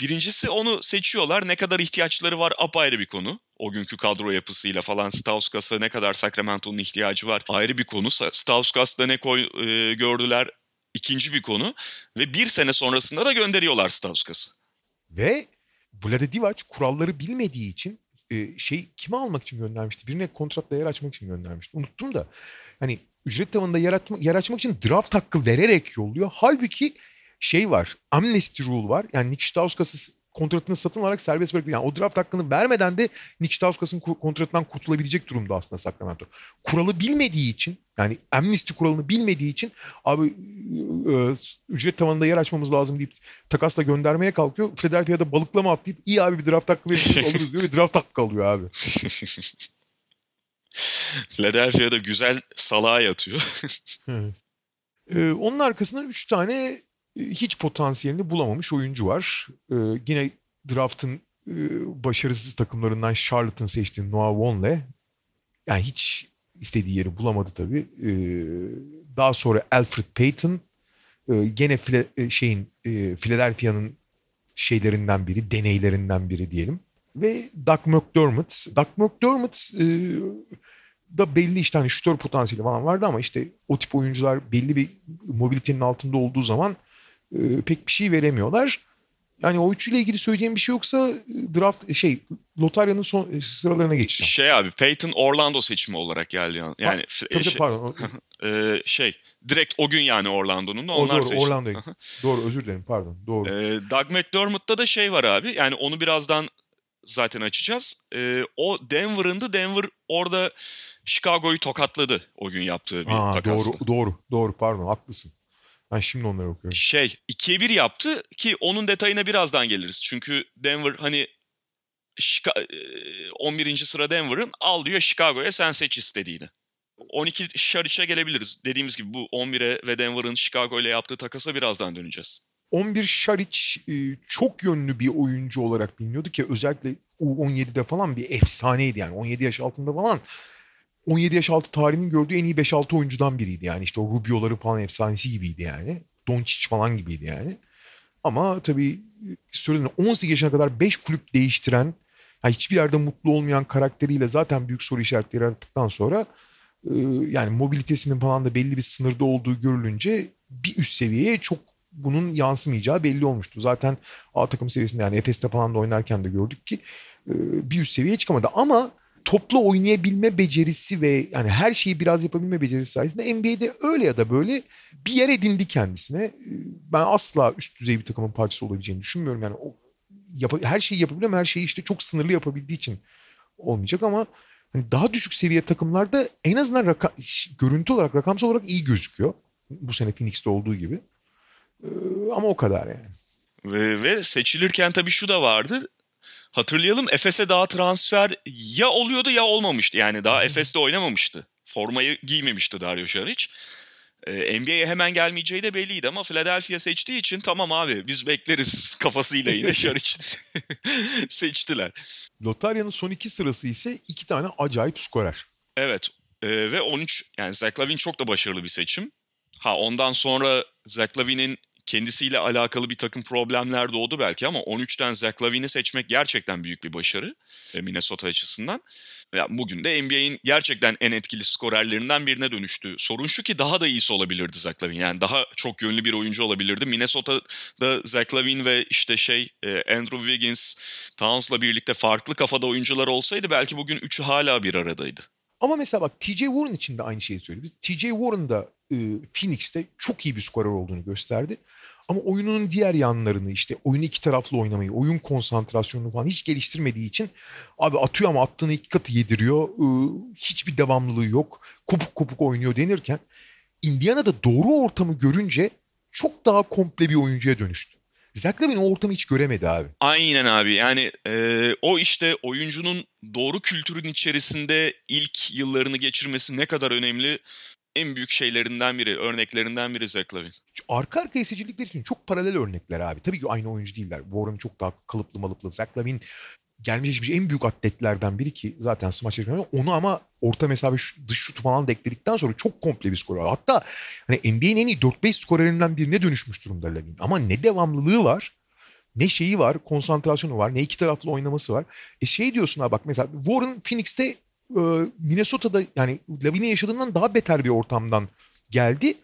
birincisi onu seçiyorlar. Ne kadar ihtiyaçları var apayrı bir konu. O günkü kadro yapısıyla falan Stauskas'a ne kadar Sacramento'nun ihtiyacı var ayrı bir konu. Stauskas'la ne koy, e, gördüler ikinci bir konu. Ve bir sene sonrasında da gönderiyorlar Stauskas'ı. Ve Vlade Divac kuralları bilmediği için şey kimi almak için göndermişti? Birine kontratla yer açmak için göndermişti. Unuttum da. Hani ücret tavanında yer, açma, yer açmak için draft hakkı vererek yolluyor. Halbuki şey var. Amnesty rule var. Yani Nick Stauskas'ı kontratını satın alarak serbest bırakıyor. Yani o draft hakkını vermeden de Nick Stauskas'ın ku- kontratından kurtulabilecek durumda aslında Sacramento. Kuralı bilmediği için yani amnesty kuralını bilmediği için abi e, e, ücret tavanında yer açmamız lazım deyip takasla göndermeye kalkıyor. Philadelphia'da balıklama atlayıp iyi abi bir draft hakkı verin <laughs> alırız diyor ve draft hakkı alıyor abi. <laughs> Philadelphia'da güzel salağa yatıyor. Evet. Ee, onun arkasından 3 tane hiç potansiyelini bulamamış oyuncu var. Ee, yine draft'ın e, başarısız takımlarından Charlotte'ın seçtiği Noah Vonleh. Yani hiç istediği yeri bulamadı tabii. Ee, daha sonra Alfred Payton. Ee, gene File, e, şeyin e, Philadelphia'nın şeylerinden biri, deneylerinden biri diyelim. Ve Doug McDermott. Doug McDermott e, da belli işte hani şutör potansiyeli falan vardı ama işte o tip oyuncular belli bir mobilitenin altında olduğu zaman e, pek bir şey veremiyorlar. Yani o üçüyle ilgili söyleyeceğim bir şey yoksa e, draft şey lotaryanın son e, sıralarına geçeceğim. Şey abi Peyton Orlando seçimi olarak geldi yani. yani ha, tabii, şey, pardon. <laughs> e, şey direkt o gün yani Orlando'nun da onlar doğru seçti. Orlando'ya. <laughs> doğru özür dilerim pardon. Doğru. E, Doug McDermott'ta da şey var abi yani onu birazdan zaten açacağız. E, o Denver'ın da Denver orada Chicago'yu tokatladı o gün yaptığı bir Aa, takasla. doğru doğru doğru pardon haklısın. Ben şimdi onları okuyorum. Şey 2'ye 1 yaptı ki onun detayına birazdan geliriz. Çünkü Denver hani Chica- e, 11. sıra Denver'ın al diyor Chicago'ya sen seç istediğini. 12 Şariç'e gelebiliriz. Dediğimiz gibi bu 11'e ve Denver'ın Chicago ile yaptığı takasa birazdan döneceğiz. 11 Şariç e, çok yönlü bir oyuncu olarak biliniyordu ki özellikle U17'de falan bir efsaneydi yani 17 yaş altında falan 17 yaş altı tarihinin gördüğü en iyi 5-6 oyuncudan biriydi yani işte o Rubio'ları falan efsanesi gibiydi yani Doncic falan gibiydi yani ama tabii söylediğim 18 yaşına kadar 5 kulüp değiştiren yani hiçbir yerde mutlu olmayan karakteriyle zaten büyük soru işaretleri yarattıktan sonra e, yani mobilitesinin falan da belli bir sınırda olduğu görülünce bir üst seviyeye çok bunun yansımayacağı belli olmuştu. Zaten A takım seviyesinde yani Efes'te falan da oynarken de gördük ki e, bir üst seviyeye çıkamadı. Ama toplu oynayabilme becerisi ve yani her şeyi biraz yapabilme becerisi sayesinde NBA'de öyle ya da böyle bir yer edindi kendisine. E, Ben asla üst düzey bir takımın parçası olabileceğini düşünmüyorum. Yani o yap- her şeyi yapabiliyor ama her şeyi işte çok sınırlı yapabildiği için olmayacak ama hani daha düşük seviye takımlarda en azından raka- görüntü olarak rakamsal olarak iyi gözüküyor. Bu sene Phoenix'te olduğu gibi. Ee, ama o kadar yani. Ve, ve seçilirken tabii şu da vardı. Hatırlayalım Efes'e daha transfer ya oluyordu ya olmamıştı. Yani daha Efes'te oynamamıştı. Formayı giymemişti Dario Saric. Ee, NBA'ye hemen gelmeyeceği de belliydi ama Philadelphia seçtiği için tamam abi biz bekleriz <laughs> kafasıyla yine <laughs> Saric <laughs> seçtiler. Lotarya'nın son iki sırası ise iki tane acayip skorer. Evet ee, ve 13 yani Zach Lavine çok da başarılı bir seçim. Ha ondan sonra Zach Lavine'in kendisiyle alakalı bir takım problemler doğdu belki ama 13'ten Zach Lavine'i seçmek gerçekten büyük bir başarı e, Minnesota açısından. Ya bugün de NBA'in gerçekten en etkili skorerlerinden birine dönüştü. Sorun şu ki daha da iyisi olabilirdi Zach Lavine. Yani daha çok yönlü bir oyuncu olabilirdi. Minnesota'da Zach Lavine ve işte şey e, Andrew Wiggins, Towns'la birlikte farklı kafada oyuncular olsaydı belki bugün üçü hala bir aradaydı. Ama mesela bak TJ Warren için de aynı şeyi söylüyor. Biz TJ Warren da e, Phoenix'te çok iyi bir skorer olduğunu gösterdi. Ama oyunun diğer yanlarını işte oyunu iki taraflı oynamayı, oyun konsantrasyonunu falan hiç geliştirmediği için abi atıyor ama attığını iki katı yediriyor. E, hiçbir devamlılığı yok. Kopuk kopuk oynuyor denirken Indiana'da doğru ortamı görünce çok daha komple bir oyuncuya dönüştü. Zach Lavine o ortamı hiç göremedi abi. Aynen abi yani e, o işte oyuncunun doğru kültürün içerisinde ilk yıllarını geçirmesi ne kadar önemli en büyük şeylerinden biri, örneklerinden biri Zach Lavine. Arka arkaya seçildikleri için çok paralel örnekler abi. Tabii ki aynı oyuncu değiller. Warren çok daha kalıplı malıplı. Zach Lavine gelmiş geçmiş en büyük atletlerden biri ki zaten smaç yarışması. Onu ama orta mesafe dış şutu falan da ekledikten sonra çok komple bir skorer. Hatta hani NBA'nin en iyi 4-5 skorerinden birine dönüşmüş durumda Lavine. Ama ne devamlılığı var ne şeyi var, konsantrasyonu var, ne iki taraflı oynaması var. E şey diyorsun ha bak mesela Warren Phoenix'te Minnesota'da yani Lavine'in yaşadığından daha beter bir ortamdan geldi.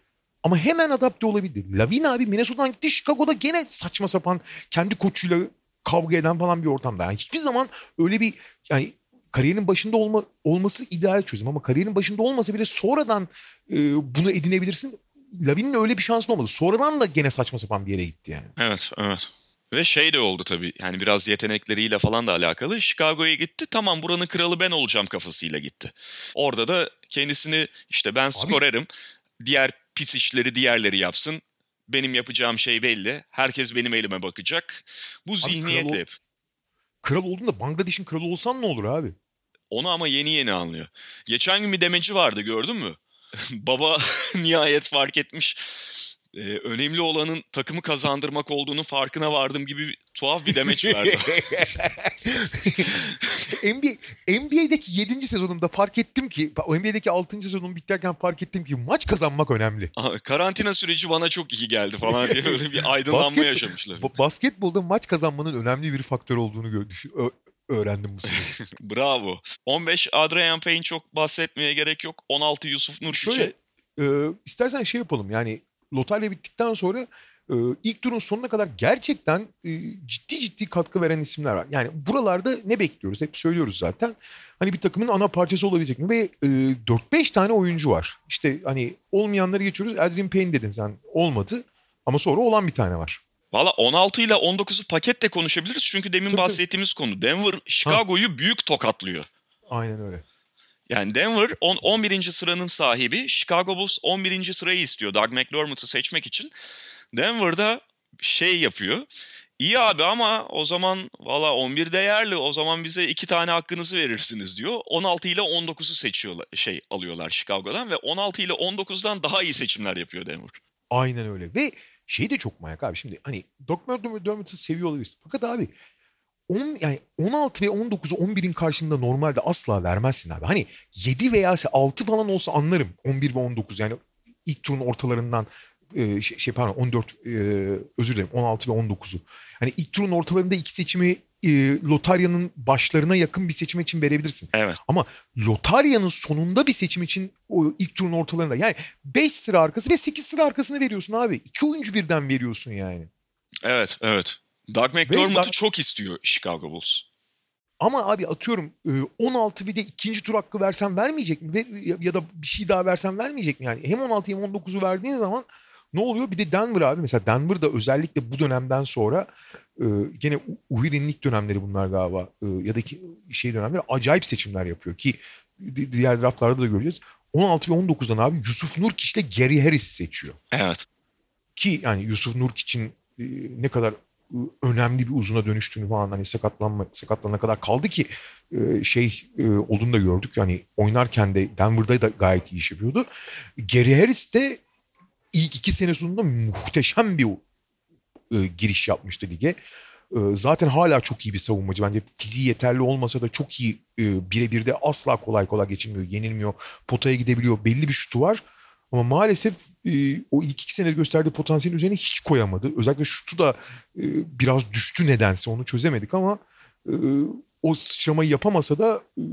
Ama hemen adapte olabildi. Lavine abi Minnesota'dan gitti Chicago'da gene saçma sapan kendi koçuyla kavga eden falan bir ortamda. Yani hiçbir zaman öyle bir yani kariyerin başında olma, olması ideal çözüm ama kariyerin başında olmasa bile sonradan e, bunu edinebilirsin. Lavine'in öyle bir şansı olmadı. Sonradan da gene saçma sapan bir yere gitti yani. Evet, evet. Ve şey de oldu tabii yani biraz yetenekleriyle falan da alakalı. Chicago'ya gitti tamam buranın kralı ben olacağım kafasıyla gitti. Orada da kendisini işte ben skorerim diğer pis işleri diğerleri yapsın. Benim yapacağım şey belli. Herkes benim elime bakacak. Bu kral zihniyetle ol- hep. Kral olduğunda Bangladeş'in kralı olsan ne olur abi? Onu ama yeni yeni anlıyor. Geçen gün bir demeci vardı gördün mü? <laughs> Baba <laughs> nihayet fark etmiş. Ee, önemli olanın takımı kazandırmak olduğunu farkına vardım gibi tuhaf bir demeç verdi. <laughs> NBA, NBA'deki 7. sezonumda fark ettim ki NBA'deki 6. sezonum biterken fark ettim ki maç kazanmak önemli. Karantina süreci bana çok iyi geldi falan diye böyle bir <laughs> aydınlanma Basket, yaşamışlar. Basketbolda maç kazanmanın önemli bir faktör olduğunu öğrendim bu sene. <laughs> Bravo. 15 Adrian Payne çok bahsetmeye gerek yok. 16 Yusuf Nurkiç'e. Şöyle e, istersen şey yapalım yani lotarya bittikten sonra e, ilk turun sonuna kadar gerçekten e, ciddi ciddi katkı veren isimler var. Yani buralarda ne bekliyoruz? Hep söylüyoruz zaten. Hani bir takımın ana parçası olabilecek mi? Ve e, 4-5 tane oyuncu var. İşte hani olmayanları geçiyoruz. Adrian Payne dedin sen. Olmadı. Ama sonra olan bir tane var. Valla 16 ile 19'u paketle konuşabiliriz. Çünkü demin tabii, bahsettiğimiz tabii. konu. Denver Chicago'yu büyük tokatlıyor. Aynen öyle. Yani Denver on, 11. sıranın sahibi. Chicago Bulls 11. sırayı istiyor Doug McDermott'u seçmek için. Denver'da şey yapıyor. İyi abi ama o zaman valla 11 değerli o zaman bize iki tane hakkınızı verirsiniz diyor. 16 ile 19'u seçiyorlar şey alıyorlar Chicago'dan ve 16 ile 19'dan daha iyi seçimler yapıyor Denver. Aynen öyle ve şey de çok manyak abi şimdi hani Doc McDermott'ı seviyor olabiliriz. Fakat abi 10 yani 16 ve 19'u 11'in karşında normalde asla vermezsin abi. Hani 7 veya 6 falan olsa anlarım 11 ve 19 yani ilk turun ortalarından e, şey, şey pardon 14 e, özür dilerim 16 ve 19'u. Hani ilk turun ortalarında iki seçimi e, lotaryanın başlarına yakın bir seçim için verebilirsin. Evet. Ama lotaryanın sonunda bir seçim için o ilk turun ortalarında yani 5 sıra arkası ve 8 sıra arkasını veriyorsun abi. İki oyuncu birden veriyorsun yani. Evet, evet. Doug McDermott'u çok istiyor Chicago Bulls. Ama abi atıyorum 16 e, bir de ikinci tur hakkı versen vermeyecek mi? Ya da bir şey daha versen vermeyecek mi? Yani hem 16 hem 19'u verdiğin zaman ne oluyor? Bir de Denver abi. Mesela Denver'da özellikle bu dönemden sonra e, gene Uhir'in ilk dönemleri bunlar galiba e, ya da ki şey dönemleri acayip seçimler yapıyor ki diğer draftlarda da göreceğiz. 16 ve 19'dan abi Yusuf Nurkic ile Gary Harris seçiyor. Evet. Ki yani Yusuf Nurkic'in e, ne kadar önemli bir uzuna dönüştüğünü falan hani sakatlanma sakatlanana kadar kaldı ki e, şey e, olduğunu da gördük. Yani oynarken de Denver'da da gayet iyi iş yapıyordu. Gary Harris de ilk iki sene sonunda muhteşem bir e, giriş yapmıştı lige. Zaten hala çok iyi bir savunmacı. Bence fiziği yeterli olmasa da çok iyi birebir de asla kolay kolay geçilmiyor, yenilmiyor. Potaya gidebiliyor. Belli bir şutu var. Ama maalesef e, o ilk iki senede gösterdiği potansiyelin üzerine hiç koyamadı. Özellikle şutu da e, biraz düştü nedense onu çözemedik ama e, o sıçramayı yapamasa da e,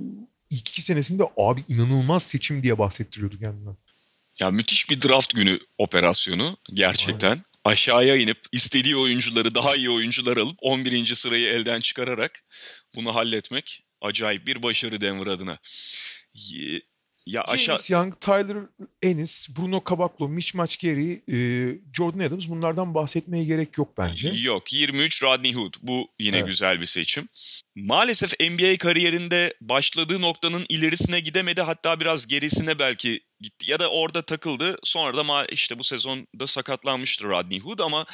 ilk iki senesinde abi inanılmaz seçim diye bahsettiriyordu kendinden. Ya müthiş bir draft günü operasyonu gerçekten. Aynen. Aşağıya inip istediği oyuncuları daha iyi oyuncular alıp 11. sırayı elden çıkararak bunu halletmek acayip bir başarı Denver adına. Ya aşağı... James Young, Tyler Ennis, Bruno Caboclo, Mitch Matchgary, e, Jordan Adams bunlardan bahsetmeye gerek yok bence. Yok 23 Rodney Hood bu yine evet. güzel bir seçim. Maalesef NBA kariyerinde başladığı noktanın ilerisine gidemedi hatta biraz gerisine belki gitti ya da orada takıldı. Sonra da işte bu sezonda sakatlanmıştı Rodney Hood ama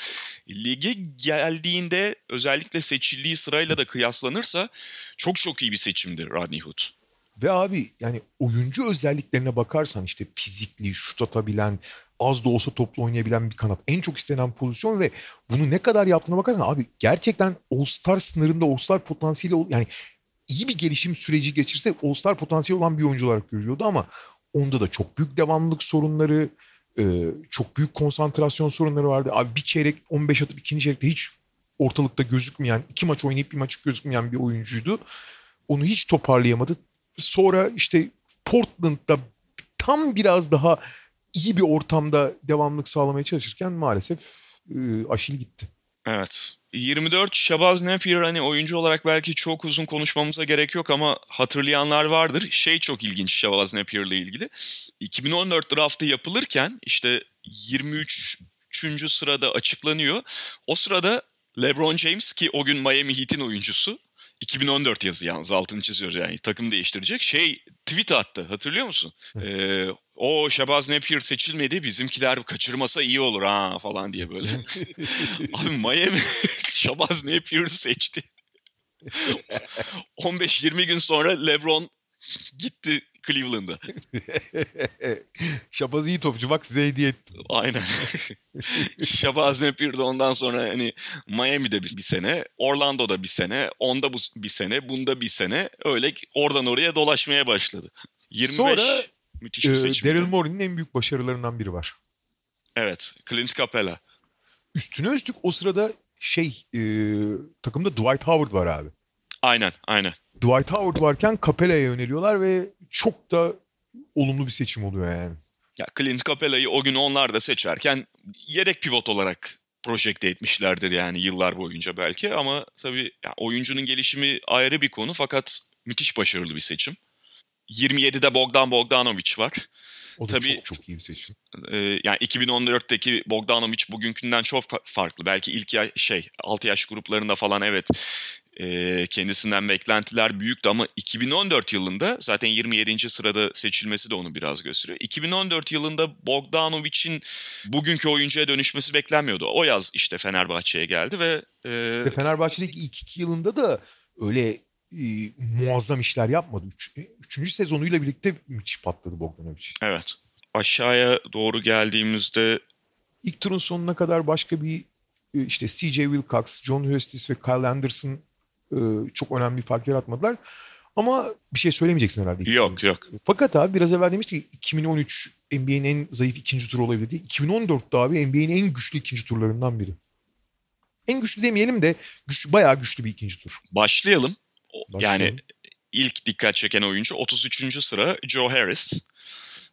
lige geldiğinde özellikle seçildiği sırayla da kıyaslanırsa çok çok iyi bir seçimdi Rodney Hood. Ve abi yani oyuncu özelliklerine bakarsan işte fizikli, şut atabilen, az da olsa toplu oynayabilen bir kanat. En çok istenen pozisyon ve bunu ne kadar yaptığına bakarsan abi gerçekten All-Star sınırında All-Star potansiyeli yani iyi bir gelişim süreci geçirse All-Star potansiyeli olan bir oyuncu olarak görüyordu ama onda da çok büyük devamlılık sorunları, çok büyük konsantrasyon sorunları vardı. Abi bir çeyrek 15 atıp ikinci çeyrekte hiç ortalıkta gözükmeyen, iki maç oynayıp bir maç gözükmeyen bir oyuncuydu. Onu hiç toparlayamadı. Sonra işte Portland'da tam biraz daha iyi bir ortamda devamlık sağlamaya çalışırken maalesef e, Aşil gitti. Evet. 24 Shabazz Napier hani oyuncu olarak belki çok uzun konuşmamıza gerek yok ama hatırlayanlar vardır. Şey çok ilginç Shabazz Napier ile ilgili. 2014 draftı yapılırken işte 23. sırada açıklanıyor. O sırada LeBron James ki o gün Miami Heat'in oyuncusu 2014 yazı yalnız altını çiziyoruz yani takım değiştirecek. Şey tweet attı hatırlıyor musun? Ee, o Şabaz Napier seçilmedi bizimkiler kaçırmasa iyi olur ha falan diye böyle. <laughs> Abi Miami <laughs> Şabaz Napier'ı seçti. <laughs> 15-20 gün sonra LeBron Gitti Cleveland'a. <laughs> Şabaz iyi topçu bak size hediye ettim. Aynen. Şabaz Napier de ondan sonra hani Miami'de bir, bir sene, Orlando'da bir sene, onda bu bir sene, bunda bir sene öyle oradan oraya dolaşmaya başladı. 25 Sonra müthiş bir seçim. Daryl Morey'nin en büyük başarılarından biri var. Evet, Clint Capella. Üstüne üstlük o sırada şey e, takımda Dwight Howard var abi. Aynen, aynen. Dwight Howard varken Capella'ya yöneliyorlar ve çok da olumlu bir seçim oluyor yani. Ya Clint Capella'yı o gün onlar da seçerken yedek pivot olarak projekte etmişlerdir yani yıllar boyunca belki ama tabii ya oyuncunun gelişimi ayrı bir konu fakat müthiş başarılı bir seçim. 27'de Bogdan Bogdanovic var. O da Tabii- çok çok iyi bir seçim. Ee, yani 2014'teki Bogdanovic bugünkünden çok fa- farklı. Belki ilk ya- şey 6 yaş gruplarında falan evet e, kendisinden beklentiler büyüktü ama 2014 yılında zaten 27. sırada seçilmesi de onu biraz gösteriyor. 2014 yılında Bogdanovic'in bugünkü oyuncuya dönüşmesi beklenmiyordu. O yaz işte Fenerbahçe'ye geldi ve e, Ve Fenerbahçe'deki ilk iki yılında da öyle e, muazzam işler yapmadı. Üç, e, üçüncü sezonuyla birlikte müthiş patladı Bogdanovic. evet aşağıya doğru geldiğimizde İlk turun sonuna kadar başka bir e, işte CJ Wilcox, John Hustis ve Kyle Anderson çok önemli bir fark yaratmadılar. Ama bir şey söylemeyeceksin herhalde. yok yok Fakat abi biraz evvel demiştik ki 2013 NBA'nin en zayıf ikinci turu olabilir diye. 2014'te abi NBA'nin en güçlü ikinci turlarından biri. En güçlü demeyelim de güçlü, bayağı güçlü bir ikinci tur. başlayalım. Başlayalım. Yani ilk dikkat çeken oyuncu 33. sıra Joe Harris.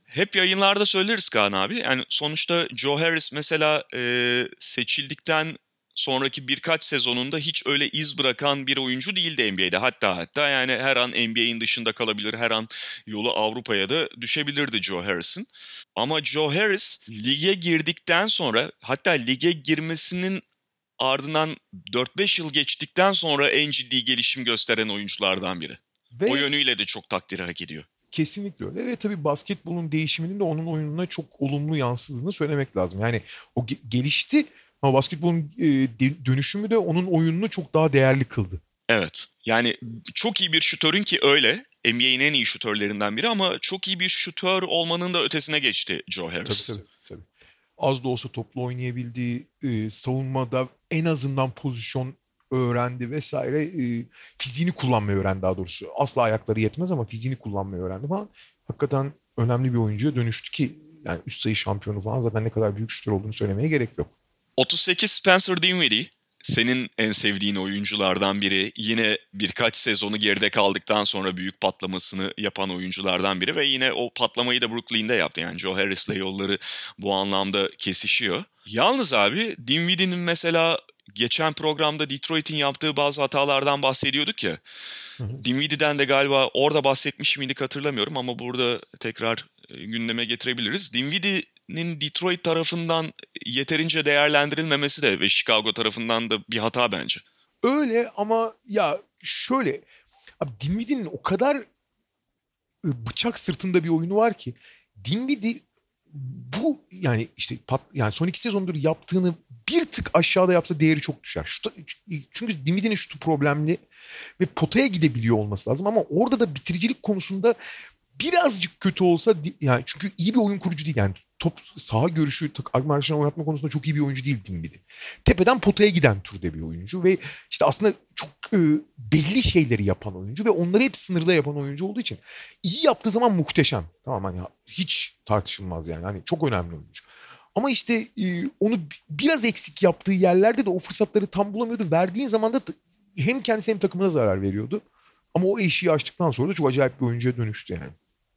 Hep yayınlarda söyleriz Kaan abi. Yani sonuçta Joe Harris mesela e, seçildikten sonraki birkaç sezonunda hiç öyle iz bırakan bir oyuncu değildi NBA'de. Hatta hatta yani her an NBA'in dışında kalabilir, her an yolu Avrupa'ya da düşebilirdi Joe Harris'in. Ama Joe Harris lige girdikten sonra hatta lige girmesinin ardından 4-5 yıl geçtikten sonra en ciddi gelişim gösteren oyunculardan biri. Ve O yönüyle de çok takdiri hak ediyor. Kesinlikle öyle ve tabii basketbolun değişiminin de onun oyununa çok olumlu yansıdığını söylemek lazım. Yani o ge- gelişti ama basketbolun e, dönüşümü de onun oyununu çok daha değerli kıldı. Evet. Yani çok iyi bir şutörün ki öyle. NBA'in en iyi şutörlerinden biri ama çok iyi bir şutör olmanın da ötesine geçti Joe Harris. Tabii tabii. tabii. Az da olsa toplu oynayabildiği, e, savunmada en azından pozisyon öğrendi vesaire. E, fiziğini kullanmayı öğrendi daha doğrusu. Asla ayakları yetmez ama fiziğini kullanmayı öğrendi falan. Hakikaten önemli bir oyuncuya dönüştü ki yani üst sayı şampiyonu falan zaten ne kadar büyük şutör olduğunu söylemeye gerek yok. 38 Spencer Dinwiddie senin en sevdiğin oyunculardan biri. Yine birkaç sezonu geride kaldıktan sonra büyük patlamasını yapan oyunculardan biri ve yine o patlamayı da Brooklyn'de yaptı. Yani Joe Harris'le yolları bu anlamda kesişiyor. Yalnız abi Dinwiddie'nin mesela geçen programda Detroit'in yaptığı bazı hatalardan bahsediyorduk ya. Dinwiddie'den de galiba orada bahsetmiş miydik hatırlamıyorum ama burada tekrar e, gündeme getirebiliriz. Dinwiddie'nin Detroit tarafından yeterince değerlendirilmemesi de ve Chicago tarafından da bir hata bence. Öyle ama ya şöyle abi Dinwiddie'nin o kadar e, bıçak sırtında bir oyunu var ki Dinwiddie bu yani işte pat, yani son iki sezondur yaptığını bir tık aşağıda yapsa değeri çok düşer. Şuta, çünkü Dinwiddie'nin şutu problemli ve potaya gidebiliyor olması lazım ama orada da bitiricilik konusunda birazcık kötü olsa yani çünkü iyi bir oyun kurucu değil yani top saha görüşü tak- arkadaşlarına oynatma konusunda çok iyi bir oyuncu değil Dinwiddie. Tepeden potaya giden türde bir oyuncu ve işte aslında çok e, belli şeyleri yapan oyuncu ve onları hep sınırda yapan oyuncu olduğu için iyi yaptığı zaman muhteşem. Tamam hani hiç tartışılmaz yani. Hani çok önemli oyuncu. Ama işte e, onu bi- biraz eksik yaptığı yerlerde de o fırsatları tam bulamıyordu. Verdiğin zaman da hem kendisi hem takımına zarar veriyordu. Ama o eşiği açtıktan sonra da çok acayip bir oyuncuya dönüştü yani.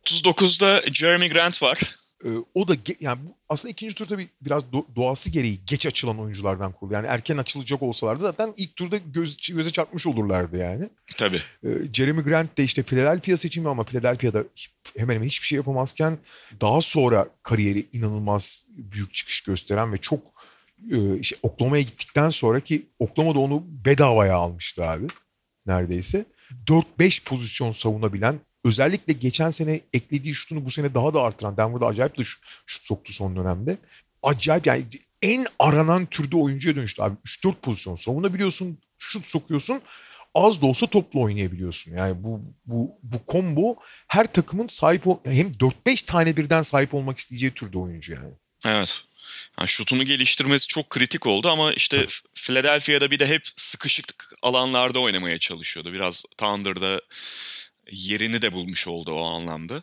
39'da Jeremy Grant var. Ee, o da ge- yani bu aslında ikinci tur tabii biraz do- doğası gereği geç açılan oyunculardan kurulu. Yani erken açılacak olsalardı zaten ilk turda göz, göze çarpmış olurlardı yani. Tabii. Ee, Jeremy Grant de işte Philadelphia seçimi ama Philadelphia'da hemen hemen hiçbir şey yapamazken daha sonra kariyeri inanılmaz büyük çıkış gösteren ve çok e, işte Oklahoma'ya gittikten sonra ki Oklahoma'da onu bedavaya almıştı abi neredeyse. 4-5 pozisyon savunabilen özellikle geçen sene eklediği şutunu bu sene daha da artıran Denver'da acayip de şut, soktu son dönemde. Acayip yani en aranan türde oyuncuya dönüştü abi. 3-4 pozisyon savunabiliyorsun, şut sokuyorsun az da olsa topla oynayabiliyorsun. Yani bu bu bu combo her takımın sahip ol hem 4-5 tane birden sahip olmak isteyeceği türde oyuncu yani. Evet. Yani şutunu geliştirmesi çok kritik oldu ama işte Tabii. Philadelphia'da bir de hep sıkışık alanlarda oynamaya çalışıyordu. Biraz Thunder'da yerini de bulmuş oldu o anlamda.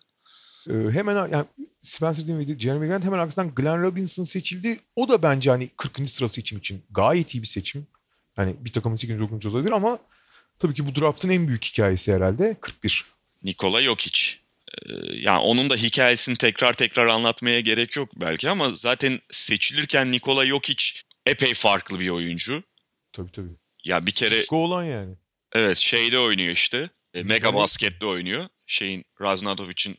Ee, hemen yani Spencer Dinwiddie, Jeremy Grant hemen arkasından Glenn Robinson seçildi. O da bence hani 40. sıra seçim için gayet iyi bir seçim. Yani bir takımın 8. 9. olabilir ama tabii ki bu draftın en büyük hikayesi herhalde 41. Nikola Jokic. Ee, yani onun da hikayesini tekrar tekrar anlatmaya gerek yok belki ama zaten seçilirken Nikola Jokic epey farklı bir oyuncu. Tabii tabii. Ya bir kere... Şişko olan yani. Evet şeyde oynuyor işte. E, Mega Basket'te oynuyor. Şeyin Raznadovic'in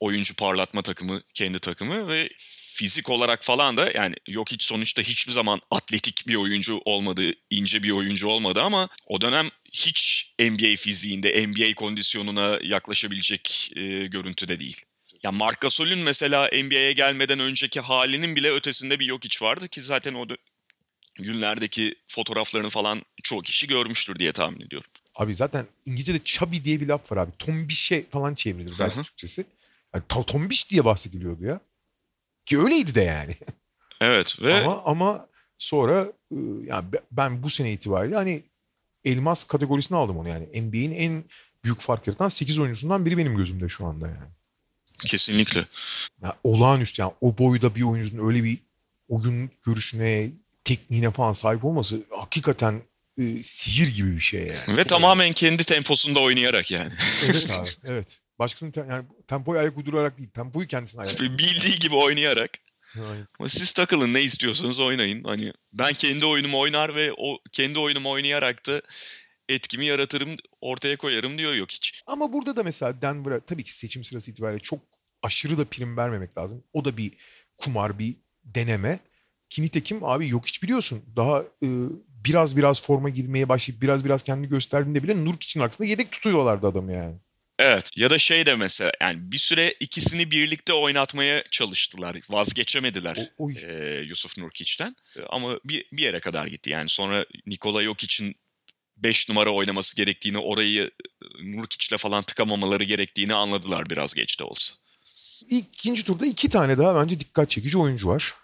oyuncu parlatma takımı kendi takımı ve fizik olarak falan da yani yok hiç sonuçta hiçbir zaman atletik bir oyuncu olmadı, ince bir oyuncu olmadı ama o dönem hiç NBA fiziğinde, NBA kondisyonuna yaklaşabilecek e, görüntüde değil. Ya Marc Gasol'ün mesela NBA'ye gelmeden önceki halinin bile ötesinde bir yok hiç vardı ki zaten o günlerdeki fotoğraflarını falan çoğu kişi görmüştür diye tahmin ediyorum. Abi zaten İngilizce'de chubby diye bir laf var abi. Tombişe falan çevrilir belki Türkçesi. Yani tombiş diye bahsediliyordu ya. Ki öyleydi de yani. <laughs> Evet ve ama ama sonra ıı, yani ben bu sene itibariyle hani elmas kategorisine aldım onu yani. NBA'in en büyük fark yaratan 8 oyuncusundan biri benim gözümde şu anda yani. Kesinlikle. Ya olağanüstü yani o boyda bir oyuncunun öyle bir oyun görüşüne, tekniğine falan sahip olması hakikaten e, sihir gibi bir şey yani. Ve tamamen kendi temposunda oynayarak yani. evet abi <laughs> evet. Başkasının te- yani tempoyu ayak uydurarak değil, tempoyu kendisine ayak Bildiği gibi oynayarak. Aynen. Ama siz takılın ne istiyorsanız oynayın. Hani ben kendi oyunumu oynar ve o kendi oyunumu oynayarak da etkimi yaratırım, ortaya koyarım diyor yok hiç. Ama burada da mesela Denver'a tabii ki seçim sırası itibariyle çok aşırı da prim vermemek lazım. O da bir kumar, bir deneme. Ki nitekim abi yok hiç biliyorsun. Daha e, biraz biraz forma girmeye başlayıp biraz biraz kendini gösterdiğinde bile Nurk için arkasında yedek tutuyorlardı adamı yani. Evet ya da şey de mesela yani bir süre ikisini birlikte oynatmaya çalıştılar. Vazgeçemediler o. E, Yusuf Nurkic'ten. Ama bir, bir yere kadar gitti. Yani sonra Nikola Jokic'in 5 numara oynaması gerektiğini, orayı Nurkic'le falan tıkamamaları gerektiğini anladılar biraz geç de olsa. İkinci turda iki tane daha bence dikkat çekici oyuncu var.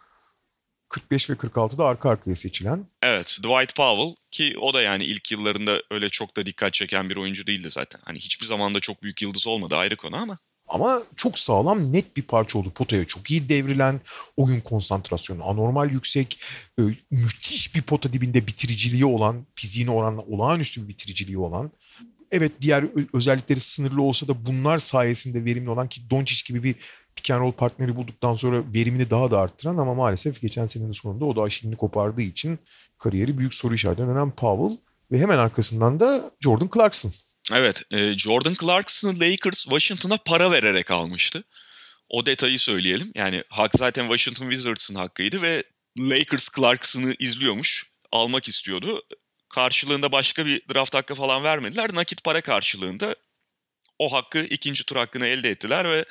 45 ve 46'da arka arkaya seçilen. Evet Dwight Powell ki o da yani ilk yıllarında öyle çok da dikkat çeken bir oyuncu değildi zaten. Hani hiçbir zaman da çok büyük yıldız olmadı ayrı konu ama. Ama çok sağlam net bir parça oldu potaya. Çok iyi devrilen oyun konsantrasyonu, anormal yüksek, e, müthiş bir pota dibinde bitiriciliği olan, fiziğine oranla olağanüstü bir bitiriciliği olan. Evet diğer özellikleri sınırlı olsa da bunlar sayesinde verimli olan ki Doncic gibi bir pick and roll partneri bulduktan sonra verimini daha da arttıran ama maalesef geçen senenin sonunda o da aşilini kopardığı için kariyeri büyük soru işaretine dönen Powell ve hemen arkasından da Jordan Clarkson. Evet, e, Jordan Clarkson'ı Lakers Washington'a para vererek almıştı. O detayı söyleyelim. Yani hak zaten Washington Wizards'ın hakkıydı ve Lakers Clarkson'ı izliyormuş, almak istiyordu. Karşılığında başka bir draft hakkı falan vermediler. Nakit para karşılığında o hakkı ikinci tur hakkını elde ettiler ve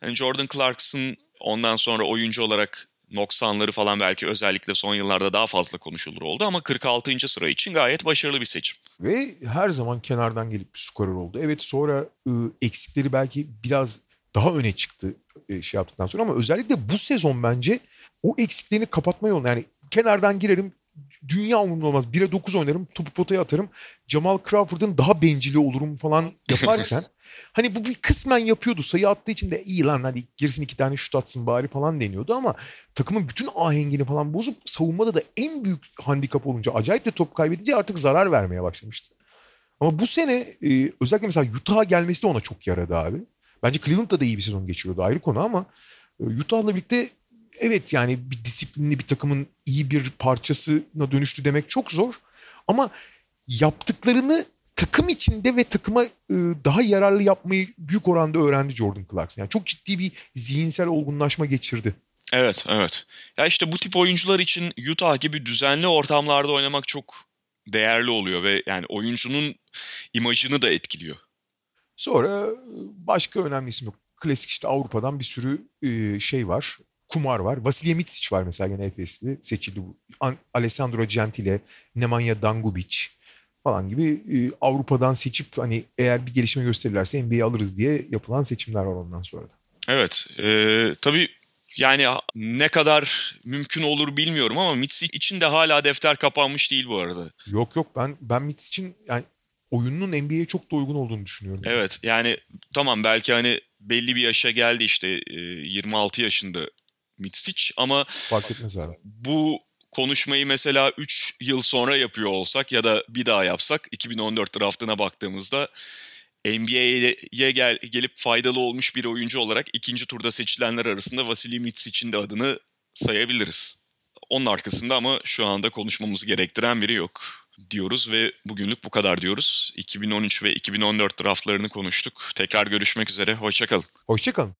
hani Jordan Clarkson ondan sonra oyuncu olarak noksanları falan belki özellikle son yıllarda daha fazla konuşulur oldu ama 46. sıra için gayet başarılı bir seçim. Ve her zaman kenardan gelip bir skorer oldu. Evet sonra ıı, eksikleri belki biraz daha öne çıktı ıı, şey yaptıktan sonra ama özellikle bu sezon bence o eksiklerini kapatma yolunda yani kenardan girerim dünya umurumda olmaz. 1'e 9 oynarım, topu potaya atarım. Jamal Crawford'ın daha bencili olurum falan yaparken <laughs> hani bu bir kısmen yapıyordu. Sayı attığı için de iyi lan hadi girsin iki tane şut atsın bari falan deniyordu ama takımın bütün ahengini falan bozup savunmada da en büyük handikap olunca acayip de top kaybedince artık zarar vermeye başlamıştı. Ama bu sene e, özellikle mesela Utah'a gelmesi de ona çok yaradı abi. Bence Cleveland'da da iyi bir sezon geçiriyordu ayrı konu ama e, Utah'la birlikte evet yani bir disiplinli bir takımın iyi bir parçasına dönüştü demek çok zor. Ama yaptıklarını takım içinde ve takıma e, daha yararlı yapmayı büyük oranda öğrendi Jordan Clarkson. Yani çok ciddi bir zihinsel olgunlaşma geçirdi. Evet, evet. Ya işte bu tip oyuncular için Utah gibi düzenli ortamlarda oynamak çok değerli oluyor ve yani oyuncunun imajını da etkiliyor. Sonra başka önemli isim yok. Klasik işte Avrupa'dan bir sürü e, şey var. Kumar var. Vasilya Mitsic var mesela gene Efesli. Seçildi bu. Alessandro Gentile, Nemanja Dangubic. falan gibi e, Avrupa'dan seçip hani eğer bir gelişme gösterirlerse NBA alırız diye yapılan seçimler var ondan sonra da. Evet. E, tabii yani ne kadar mümkün olur bilmiyorum ama Mitsi için de hala defter kapanmış değil bu arada. Yok yok ben ben Mitsi için yani oyunun NBA'ye çok da uygun olduğunu düşünüyorum. Evet yani tamam belki hani belli bir yaşa geldi işte 26 yaşında Mitsic ama fark etmez abi. Bu konuşmayı mesela 3 yıl sonra yapıyor olsak ya da bir daha yapsak 2014 draftına baktığımızda NBA'ye gel, gelip faydalı olmuş bir oyuncu olarak ikinci turda seçilenler arasında Vasily Mitsic'in de adını sayabiliriz. Onun arkasında ama şu anda konuşmamız gerektiren biri yok diyoruz ve bugünlük bu kadar diyoruz. 2013 ve 2014 draftlarını konuştuk. Tekrar görüşmek üzere. Hoşçakalın. Hoşçakalın.